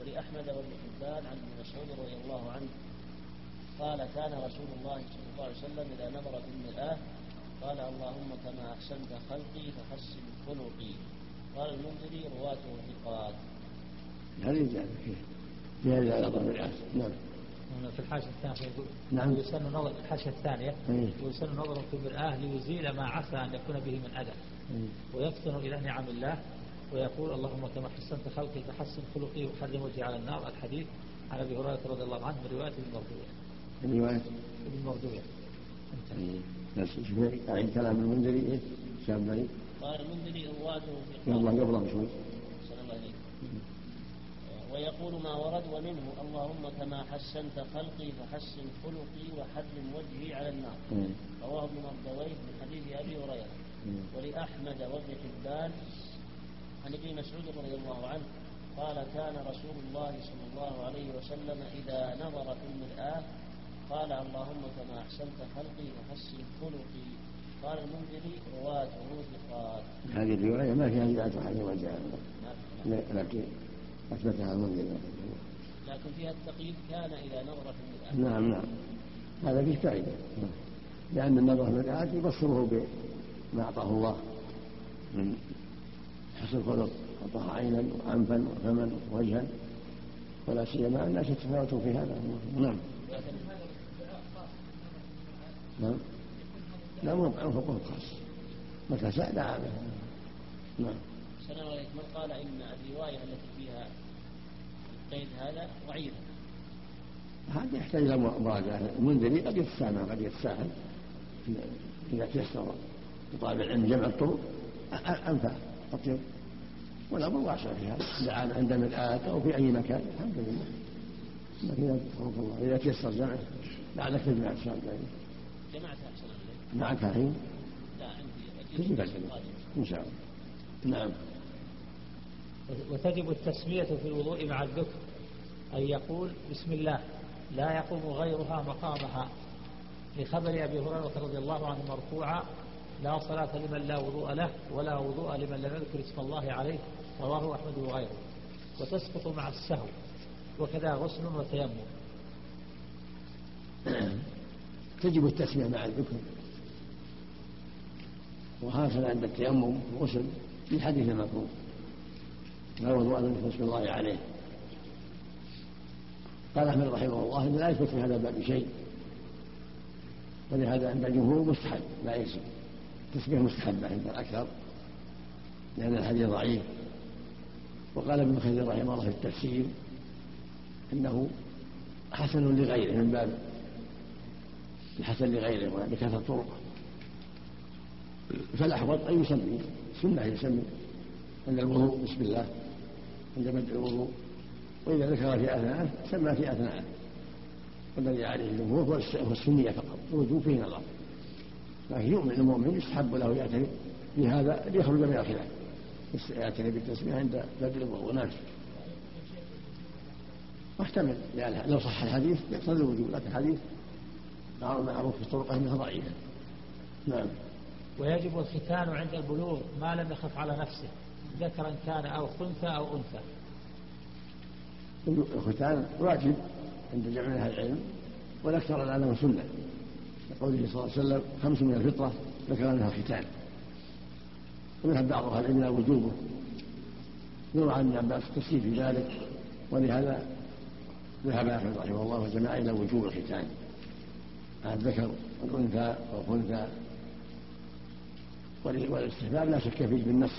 ولأحمد وابن حبان عن ابن مسعود رضي الله عنه. قال كان رسول الله صلى الله عليه وسلم إذا نظر في المرآة قال اللهم كما أحسنت خلقي فحسن خلقي قال المنذري رواته ثقات هذه فيه زيادة على العاس نعم. في الحاشية الثانية يقول. نعم. يسن نظر في الحاشية الثانية. إيه. يسن نظر في المرآة ليزيل ما عسى أن يكون به من أذى. ويفتن إلى نعم الله. ويقول اللهم كما حسنت خلقي فحسن خلقي وحرم وجهي على النار. الحديث عن أبي هريرة رضي الله عنه من رواية ابن مردويه من رواية؟ ابن مردويه إيه. يعني كلام المنذري إيه شاب قال المنذري رواته بشوي صلى الله عليه ويقول ما ورد ومنه اللهم كما حسنت خلقي فحسن خلقي وحرم وجهي على النار. رواه ابن مردويه من حديث أبي هريرة. ولأحمد وابن حبان عن ابن مسعود رضي الله عنه قال كان رسول الله صلى الله عليه وسلم إذا نظر في المرآة قال اللهم كما أحسنت خلقي فحسن خلقي قال المنذري رواته ثقات هذه الرواية ما فيها حديث وجهها نعم. لكن أثبتها المنذري لكن فيها التقييد كان إذا نظر في المرآة نعم نعم. هذا فيه فائدة. لأن النظر في الآيات يبصره بما أعطاه الله. من حسن الخلق أعطاه عينا وأنفا وفما ووجها. ولا سيما الناس يتفاوتون في هذا. نعم. نعم. لا مو فوق خاص. متى دعا به نعم. سلام عليكم. من قال إن الرواية التي القيد هذا ضعيفة هذا يحتاج إلى مراجعة. المنذري قد يتسامح قد يتساهل إذا تيسر لطالب العلم جمع الطرق. أ- أ- انفع اطيب والامر واسع في هذا عند مرآة أو في أي مكان الحمد لله. رحمك الله. إذا تيسر جمعه لعلك تجمع الله جمعتها معك الحين لا عندي. إن شاء الله. نعم. وتجب التسمية في الوضوء مع الذكر أن يقول بسم الله لا يقوم غيرها مقامها. لخبر أبي هريرة رضي الله عنه مرفوعا لا صلاة لمن لا وضوء له ولا وضوء لمن لم يذكر اسم الله عليه رواه أحمد وغيره. وتسقط مع السهو وكذا غسل وتيمم. تجب التسمية مع الذكر. وهكذا عند التيمم والغسل في حديث المكروه لا وضوء لم يذكر اسم الله عليه قال أحمد رحمه الله إن لا يثبت في هذا الباب شيء ولهذا عند الجمهور مستحب لا يجب تسميه مستحبه عند الأكثر لأن الحديث ضعيف. وقال ابن خزي رحمه الله في التفسير إنه حسن لغيره من باب الحسن لغيره بكثرة طرقه. فالأحوط أن يسمي سنه يسمي عند الوضوء بسم الله. عند بدء الوضوء وإذا ذكر في أثناءه سمى في أثناءه والذي عليه الجمهور هو السنية فقط الوجوب فيه نظر. لكن يؤمن المؤمن يستحب له يعتني بهذا ليخرج من الخلاف. يعتني بالتسمية عند بدء الوضوء نعم محتمل يعني لو صح الحديث يقتضي الوجوب لكن الحديث معروف في طرقه إنها ضعيفة. نعم. ويجب الختان عند البلوغ ما لم يخف على نفسه. ذكرا كان أو خنثى أو أنثى. الختان واجب عند جميع أهل العلم والأكثر على انه سنة. لقوله صلى الله عليه وسلم خمس من الفطرة ذكر منها الختان. وذهب بعض أهل العلم إلى وجوبه يروى عن ابن عباس التفسير في ذلك ولهذا ذهب احمد رحمه الله وجماعة إلى وجوب الختان. الذكر والأنثى والخنثى. والاستحباب لا شك فيه بالنص.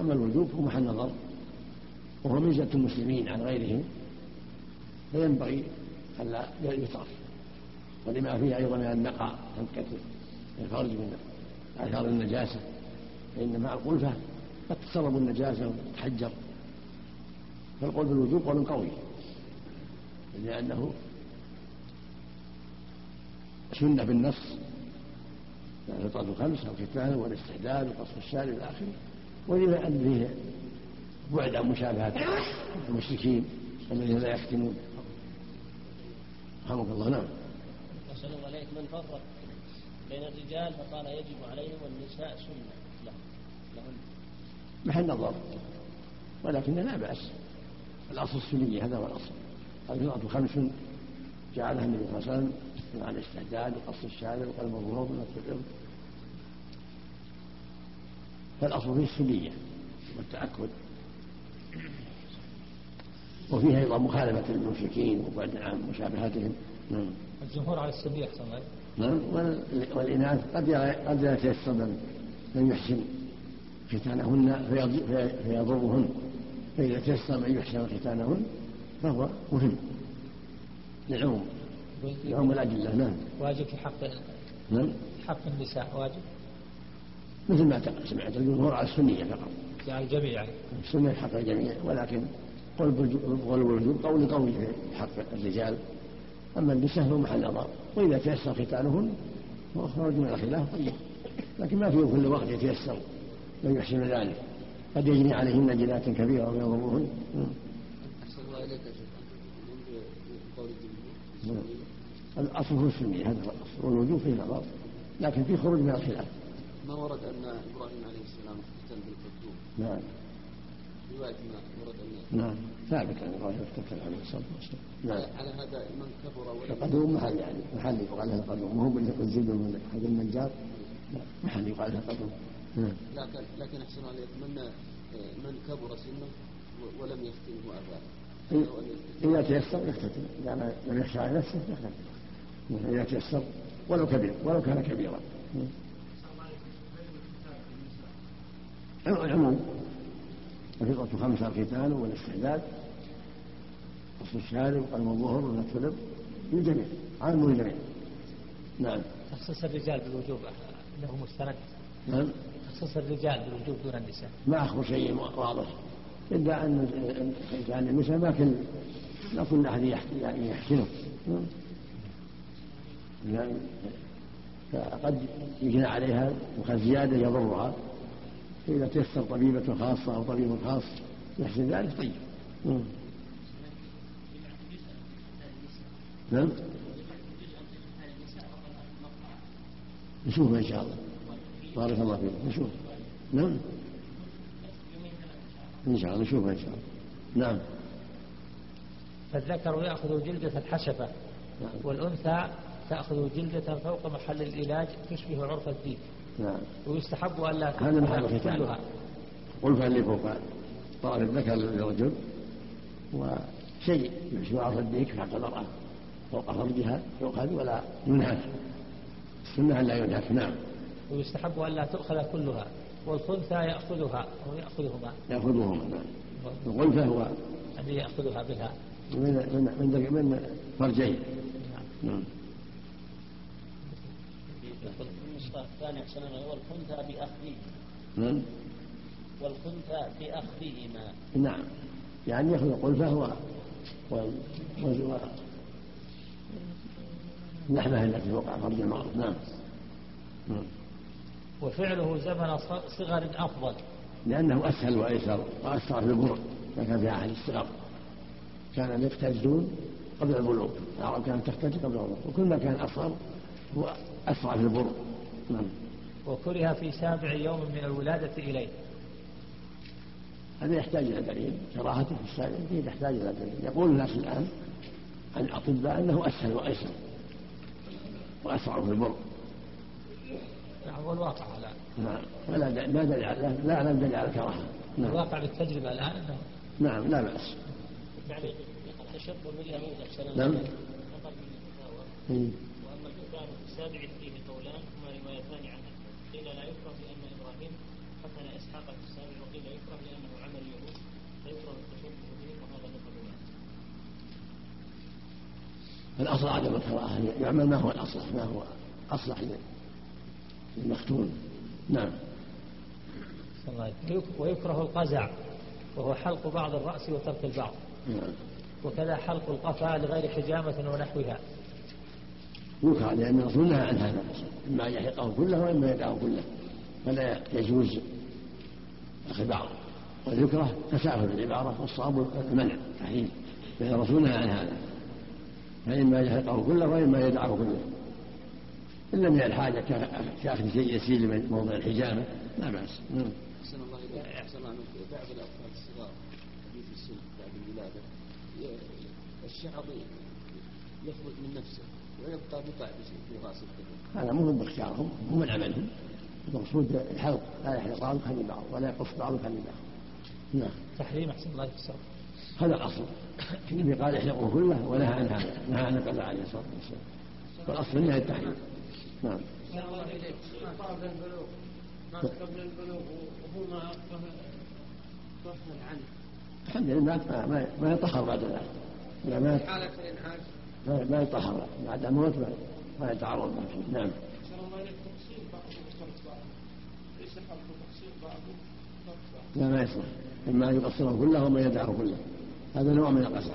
أما الوجوب فهو محل نظر وهو ميزة المسلمين عن غيرهم فينبغي ألا يترك ولما فيه أيضا من النقاء تنقة الفرج من آثار النجاسة فإن مع القلفة قد تسرب النجاسة وتحجر فالقول بالوجوب قول قوي لأنه سنة بالنص. الفطرة الخمس الختان والاستحداد وقص الشارع إلى آخره. ولما أن فيه بعد عن مشابهة المشركين الذين لا يختنون رحمك الله نعم. أحسن الله عليك من فرق بين الرجال فقال يجب عليهم والنساء سنة. لهم لهن. محل نظر. ولكن لا بأس. الأصل السنية هذا هو الأصل. الفرقة خمس جعلها النبي صلى الله عليه وسلم مع الاستعداد وقص الشارع وقلب الظهور ونفس الإرض فالأصل فيه السنية والتأكد. وفيها أيضا مخالفة المشركين وبعد عن مشابهتهم نعم. الجمهور على السنية أحسن الله نعم. والإناث قد قد لا يتيسر من يحسن ختانهن فيضرهن. فإذا تيسر من يحسن ختانهن فهو مهم. للعموم لعموم الأدلة نعم. واجب في حق نعم. حق النساء واجب؟ مثل ما سمعت الجمهور على السنية فقط. يعني الجميع. يعني السنة حق الجميع ولكن قول بالوجوب قول قوي في حق الرجال. أما النساء فهو محل نظر. وإذا تيسر ختانهن وخرج من الخلاف طيب. لكن ما في كل وقت يتيسر من يحسن ذلك. قد يجري عليهن جنات كبيرة ويضرهن أحسن الله إليك الجمهور الأصل هو السنية هذا هو الأصل والوجوب فيه نظر لكن في خروج من الخلاف. ما ورد أن إبراهيم عليه السلام اختتن بالكتوم نعم. رواية ما ورد أن نعم. ثابت عن إبراهيم اختتن عليه الصلاة والسلام. نعم. على هذا من كبر ولم القدوم محل يعني محل يقال له القدوم وهو الزبد من هذا النجار؟ محل يقال له القدوم نعم. لكن لكن أحسن عليك من من كبر سنه ولم يختنه أباه؟ إذا تيسر يختتم. يعني لم يخشى على نفسه يختتم. إذا تيسر ولو كبير ولو كان كبيرا. العموم الفطرة خمسة الختان والاستعداد. قص الشارب وقلم الظهر والنتلب للجميع. عام للجميع. نعم. تخصيص الرجال بالوجوب له مستند نعم. تخصيص الرجال بالوجوب دون النساء. ما أخبر شيء واضح. إلا أن كان النساء ما كل ما كل أحد يعني يحسنه. يعني فقد يجنى عليها وقد زيادة يضرها. فإذا تيسر طبيبة خاصة أو طبيب خاص يحسن ذلك طيب. نعم؟ نشوف إن شاء الله. بارك الله فيك. نشوف. نعم؟ إن شاء الله نشوف إن شاء الله. نعم. فالذكر يأخذ جلدة الحشفة نعم. والأنثى تأخذ جلدة فوق محل العلاج تشبه عرف الديك نعم. ويستحب ألا هذا محل الختان كلها. غرفة اللي فوق طرف الذكر للرجل؟ وشيء يشبه عرف الديك في حق المرأة فوق فرجها يؤخذ ولا ينهك السنة أن لا ينهك نعم. ويستحب ألا تؤخذ كلها. والخنثى يأخذها أو يأخذهما. يأخذهما نعم. الغلفة هو الذي يأخذها بها. من من من, من فرجين. نعم. في النسخة الثانية أحسن والخنثى بأخذه نعم. والخنثى بأخذهما. نعم. يعني يأخذ الغلفة و و و اللحمة التي فوق فرج المرأة نعم. نعم. وفعله زمن صغر أفضل. لأنه أسهل وأيسر وأسرع في البر كان في أحد الصغر. كان يقتزون قبل البلوغ العرب كانت تحتاج قبل البلوغ. وكل ما كان أصغر هو أسرع في البر نعم. وكره في سابع يوم من الولادة إليه. هذا يحتاج إلى دليل. كراهته في السابع يحتاج إلى دليل. يقول الناس الآن عن الأطباء أنه أسهل وأيسر وأسرع في البر نعم والواقع لا نعم. ولا د- ما دليل لا أعلم دليل على الكراهة. نعم. الواقع بالتجربة الآن أنه نعم لا بأس. يعني التشبه باليهود أحسن نعم. إيه. وأما الكتاب السابع فيه قولان هما روايتان عنه. قيل لا يكره لأن إبراهيم ختن إسحاق في السابع وقيل يكره لأنه عمل اليهود فيكره التشبه بهم وهذا مثل الأصل عدم الكراهة. يعمل ما هو الأصلح ما هو أصلح للمختون نعم. ويكره القزع وهو حلق بعض الرأس وترك البعض. نعم. وكذا حلق القفا لغير حجامة ونحوها. يكره لأن الرسول نهى عن هذا إما أن يحرقه كله وإما يدعه كله. فلا يجوز أخذ بعض ويكره تساهل العبارة والصواب المنع تحريم لأن الرسول نهى عن هذا. فإما يحرقه كله وإما يدعه كله. إن لم يعد حاجة كأخذ شيء يسير من موضع الحجامة لا بأس نعم. أحسن الله إليك. أحسن الله عنك. بعض الأطفال الصغار حديث السن بعد الولادة الشعر يخرج من نفسه ويبقى بقع في راس هذا مو باختيارهم مو من عملهم المقصود الحلق لا يحلق بعضهم كان بعض ولا يقص بعضهم كان بعض. نعم. تحريم أحسن الله يفسر هذا الأصل. النبي قال احلقوا كله ونهى عن هذا نهى عن القضاء عليه الصلاة والسلام. والأصل النهي التحريم. نعم. ما قبل البلوغ ما قبل البلوغ وهو ما غفل عنه الحمد لله ما, ما, ما يطهر بعد ذلك إذا مات ما, ما يطهر. بعد الموت ما, يتعرض له. نعم. وترك بعض لا ما يصلح. إما أن يقصره كله وما يدعه كله. هذا نوع من القصر.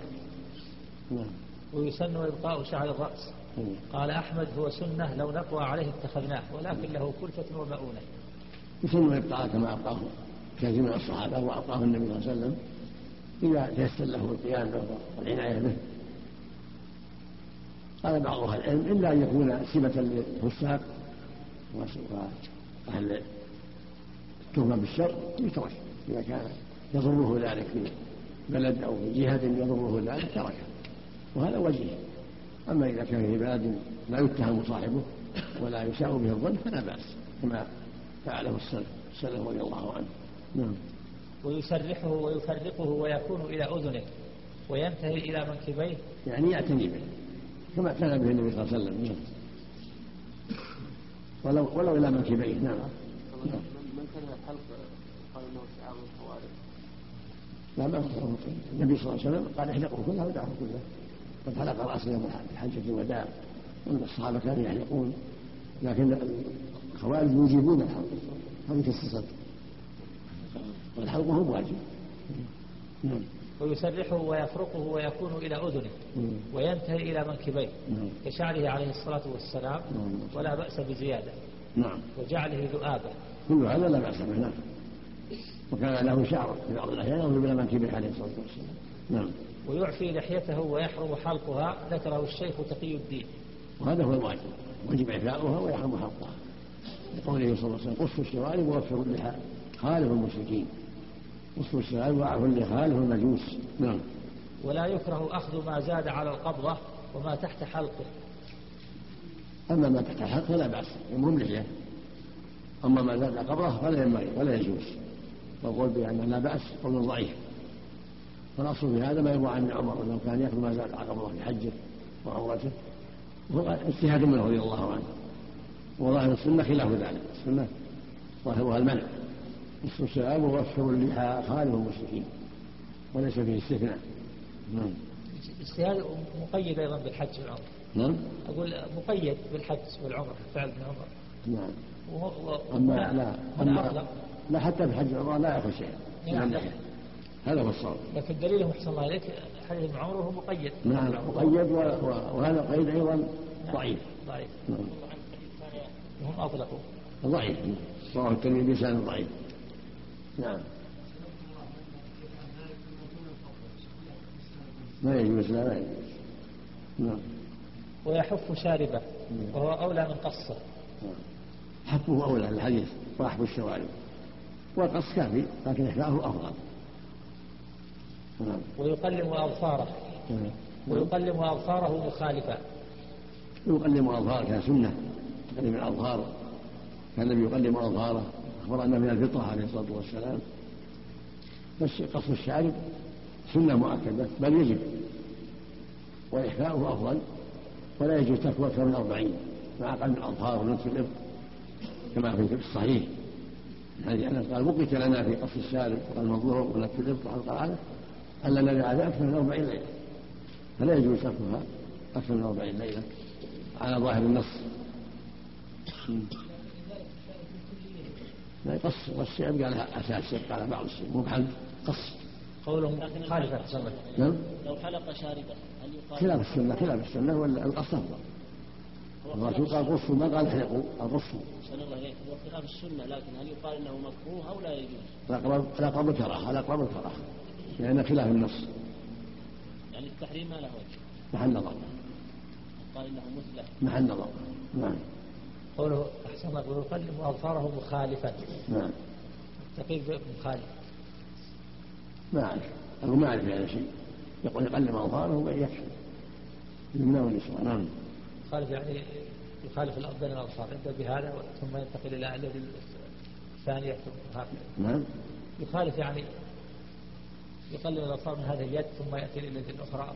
نعم. ويسن إبقاء شعر الرأس. قال أحمد هو سنة لو نقوى عليه اتخذناه ولكن له كلفة ومؤونة يسن إبقاء كما أبقاه كثير من الصحابة وأبقاه النبي صلى الله عليه وسلم إذا تيسر له القيام والعناية به. قال بعض أهل العلم إلا أن يكون سمة للفساق وأهل التهمة بالشر يترك إذا كان يضره ذلك في بلد أو في جهة يضره ذلك تركه وهذا وجيه أما إذا كان في بلد لا يتهم صاحبه ولا يساء به الظن فلا بأس كما فعله السلف السلف رضي الله عنه. نعم. ويسرحه ويفرقه ويكون إلى أذنه وينتهي إلى منكبيه. يعني يعتني به كما كان به النبي صلى الله عليه وسلم. نعم. ولو ولو إلى منكبيه نعم. من كره الحلق قال انه شعار الخوارج لا ما النبي صلى الله عليه وسلم قال احلقوا كله ودعوا كله قد حلق راسه يوم حجة الوداع. وان الصحابة كانوا يحلقون. لكن الخوارج يوجبون الحلق. هذه كالصدق والحلق هو واجب نعم. ويسرحه ويفرقه ويكون إلى أذنه. مم. وينتهي إلى منكبيه. نعم. كشعره عليه الصلاة والسلام نعم. ولا بأس بزيادة. نعم. وجعله ذؤابا. كل هذا لا بأس به نعم. وكان له شعر في بعض الأحيان يضرب إلى منكبه عليه الصلاة والسلام. نعم. ويعفي لحيته ويحرم حلقها ذكره الشيخ تقي الدين. وهذا هو الواجب. وجب إعفاؤها ويحرم حلقها. لقوله صلى الله عليه وسلم قصوا الشوارب ووفروا اللحى خالف المشركين. قصوا الشوارب واعفوا اللحى خالف المجوس. نعم. ولا يكره أخذ ما زاد على القبضة وما تحت حلقه. أما ما تحت الحلق فلا بأس. المهم لحية أما ما زاد قبره فلا ينبغي ولا يجوز. والقول بأنه لا بأس قول ضعيف. فالأصل في هذا ما يروى عن عمر أنه كان يأخذ ما زاد على قبره في حجه وعمرته. وهو اجتهاد منه رضي الله عنه. وظاهر السنة خلاف ذلك. السنة ظاهرها المنع. نصف الشباب ووفر اللحى خالف المشركين. وليس فيه استثناء. نعم. اجتهاد مقيد أيضا بالحج والعمرة. نعم. أقول مقيد بالحج والعمرة فعل ابن عمر. نعم. وهو أما لا أطلق لا حتى في حج العمرة لا يأخذ شيئا. من نعم. هذا هو الصواب. لكن دليله أحسن الله إليك حديث ابن عمر وهو مقيد. نعم مقيد. وهذا القيد أيضا ضعيف. ضعيف. نعم. وهم أطلقوا. ضعيف. رواه الترمذي بلسان ضعيف. نعم. ما يجوز لا ما يجوز. نعم. ويحف شاربه وهو أولى من قصه. نعم. حفه أولى الحديث وحف الشوارب. والقص كافي لكن إحفاؤه أفضل. نعم ويقلم أظفاره نعم. ويقلم أظفاره مخالفا. يقلم أظفاره كان سنة. يقلم الأظفار كان النبي يقلم أظفاره أخبر أن من الفطرة عليه الصلاة والسلام. قص الشارب سنة مؤكدة بل يجب. وإحفاؤه أفضل. ولا يجوز ترك أكثر من أربعين. مع قلم الأظفار ونصف الإبط. كما في الصحيح. من حديث أنس قال بقيت لنا في قص الشارب وقلم الظهر ونصف الإبط وحلق العادة ألا نبي على أكثر من أربعين ليلة. فلا يجوز تركها أكثر من أربعين ليلة على ظاهر النص. لا يقص قص. يبقى لها أساس يبقى على بعض الشيء مو بحل قص. قولهم خالفا أحسن الله نعم. لو حلق شاربة هل يقال خلاف السنة خلاف السنة ولا القص أفضل هو الرسول قال قصوا ما قال احرقوا قال قصوا صلى الله عليه هو خلاف السنة لكن هل يقال إنه مكروه أو لا يجوز؟ الأقرب الأقرب الكراهة الأقرب الكراهة لأن خلاف النص. يعني التحريم ما له وجه. محل نظر. قال إنه مثله محل نظر. نعم. قوله أحسن الله ويقلم أظفاره مخالفا. نعم. تقيل مخالف. ما أعرف. أقول ما أعرف هذا شيء. يقول يقلم أظفاره ويكفي اليمنى واليسرى نعم. مخالف يعني يخالف الأرض بين الأظفار يبدأ بهذا ثم ينتقل إلى الذي الثانية ثم هكذا نعم. يخالف يعني يقلل الأظفار من هذه اليد ثم يأتي اليد الأخرى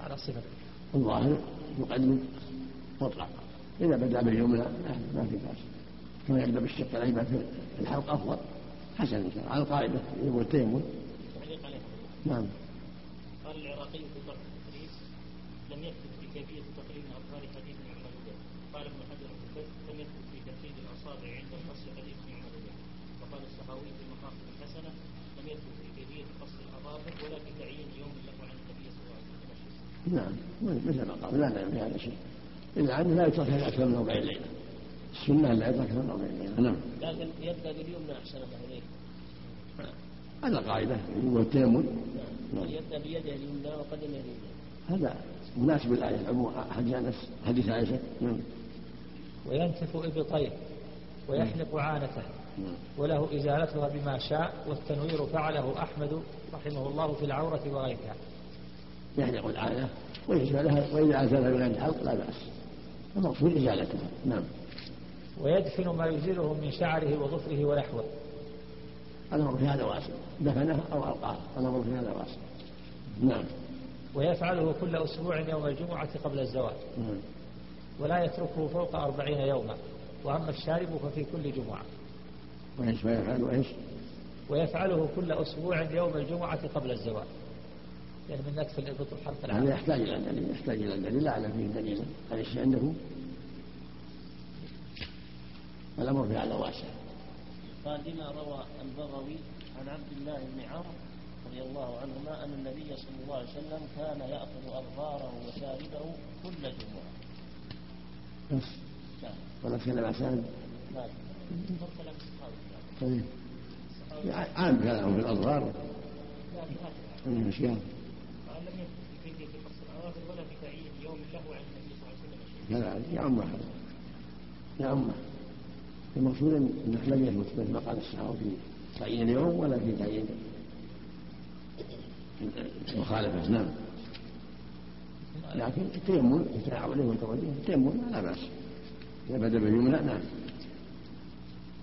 على صفة. الظاهر يقدم مطلق. إذا بدأ باليمنى ما في بأس. كما يبدأ بالشق الأيمن في الحلق أفضل. حسن إن شاء الله. على القاعدة. يقول التيمم نعم. قال العراقي في طرح التدريس لم يكتب في كيفية تقريب أظهار حديث يعمل به قال ابن حجر في الفتح لم يكتب في ترتيب الأصابع عند القص حديث يعمل به وقال السخاوي في مقاصد الحسنة لم يكتب في كيفية قص الأظافر ولا في تعيين يوم له عن النبي صلى الله عليه وسلم نعم مثل ما قال لا نعم في هذا شيء. إلا أنه لا يترك هذا أكثر من أربعين ليلة. السنة لا يترك من أربعين ليلة. نعم. لكن يبدأ باليمنى أحسن الله إليك. هذا قاعدة هو التيمم. نعم. يبدأ بيده اليمنى وقدمه اليمنى. هذا مناسب الآية العموم حديث أنس حديث عائشة. نعم. وينتف إبطيه ويحلق عانته. نعم. وله إزالتها بما شاء والتنوير فعله أحمد رحمه الله في العورة وغيرها. يحلق العانة ويزالها وإذا أزالها من غير الحلق لا بأس. المقصود إزالتها. نعم. ويدفن ما يزيله من شعره وظفره ونحوه. الأمر في هذا واسع. دفنه أو ألقاه. الأمر في هذا واسع. نعم. ويفعله كل أسبوع يوم الجمعة قبل الزواج نعم. ولا يتركه فوق أربعين يوما. وأما الشارب ففي كل جمعة. وإيش ويفعل وإيش؟ ويفعله كل أسبوع يوم الجمعة قبل الزواج يعني من نتف الإبط الحرف هذا العام يحتاج إلى دليل يحتاج إلى دليل لا أعلم فيه دليلا هذا الشيء عنده. الأمر في هذا واسع. قال لما روى البغوي عن عبد الله بن عمرو رضي الله عنهما أن النبي صلى الله عليه وسلم كان يأخذ اظفاره وشاربه كل جمعة. بس. نعم. ولا تكلم عن سند نعم. طيب. عام كلامه في الأظهار لا بهذا من أشياء قال لم يكن في كيفيه قص الاواخر ولا في تعيين يوم له عن النبي يا أمه يا أمه المقصود أنه لم يثبت مثل ما قال الصحابة في تعيين اليوم ولا في تعيين مخالفة. نعم. لكن التيمم عليه والتوجه التيمم لا بأس. إذا بدأ باليمنى نعم.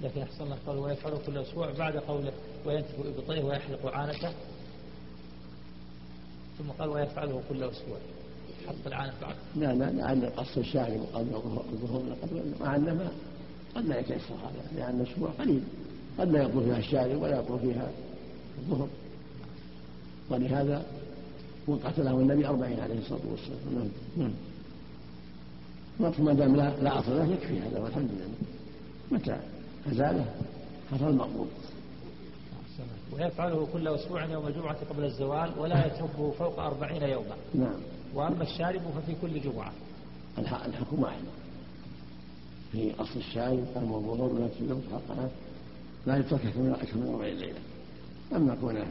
لكن أحسن الله قال ويفعله كل أسبوع بعد قوله وينتف إبطيه ويحلق عانته. ثم قال ويفعله كل أسبوع. حلق العانة بعد. لا لا لعل قص الشعر وقد الظهور قد مع أن ما قد لا يتيسر هذا لأن الأسبوع قليل. قد لا يطول فيها الشعر ولا يطول فيها الظهر ولهذا وقت له النبي أربعين عليه الصلاة والسلام. نعم نعم. وقت ما دام لا لا أصل له يكفي هذا والحمد لله. متى؟ أزاله حصل المقبول. ويفعله كل أسبوع يوم الجمعة قبل الزوال ولا يتركه فوق أربعين يوما. نعم. وأما الشارب ففي كل جمعة الح- الحكم واحد. في أصل الشاي قام الظهور ولا تسلم حقها لا يترك من أكثر من أربعين ليلة أما كونه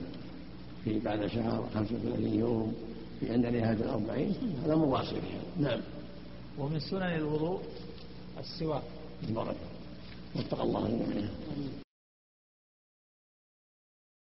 في بعد شهر 35 يوم في عند نهاية الأربعين هذا مواصل. نعم. ومن سنن الوضوء السواك. البركة واتقى الله جميعا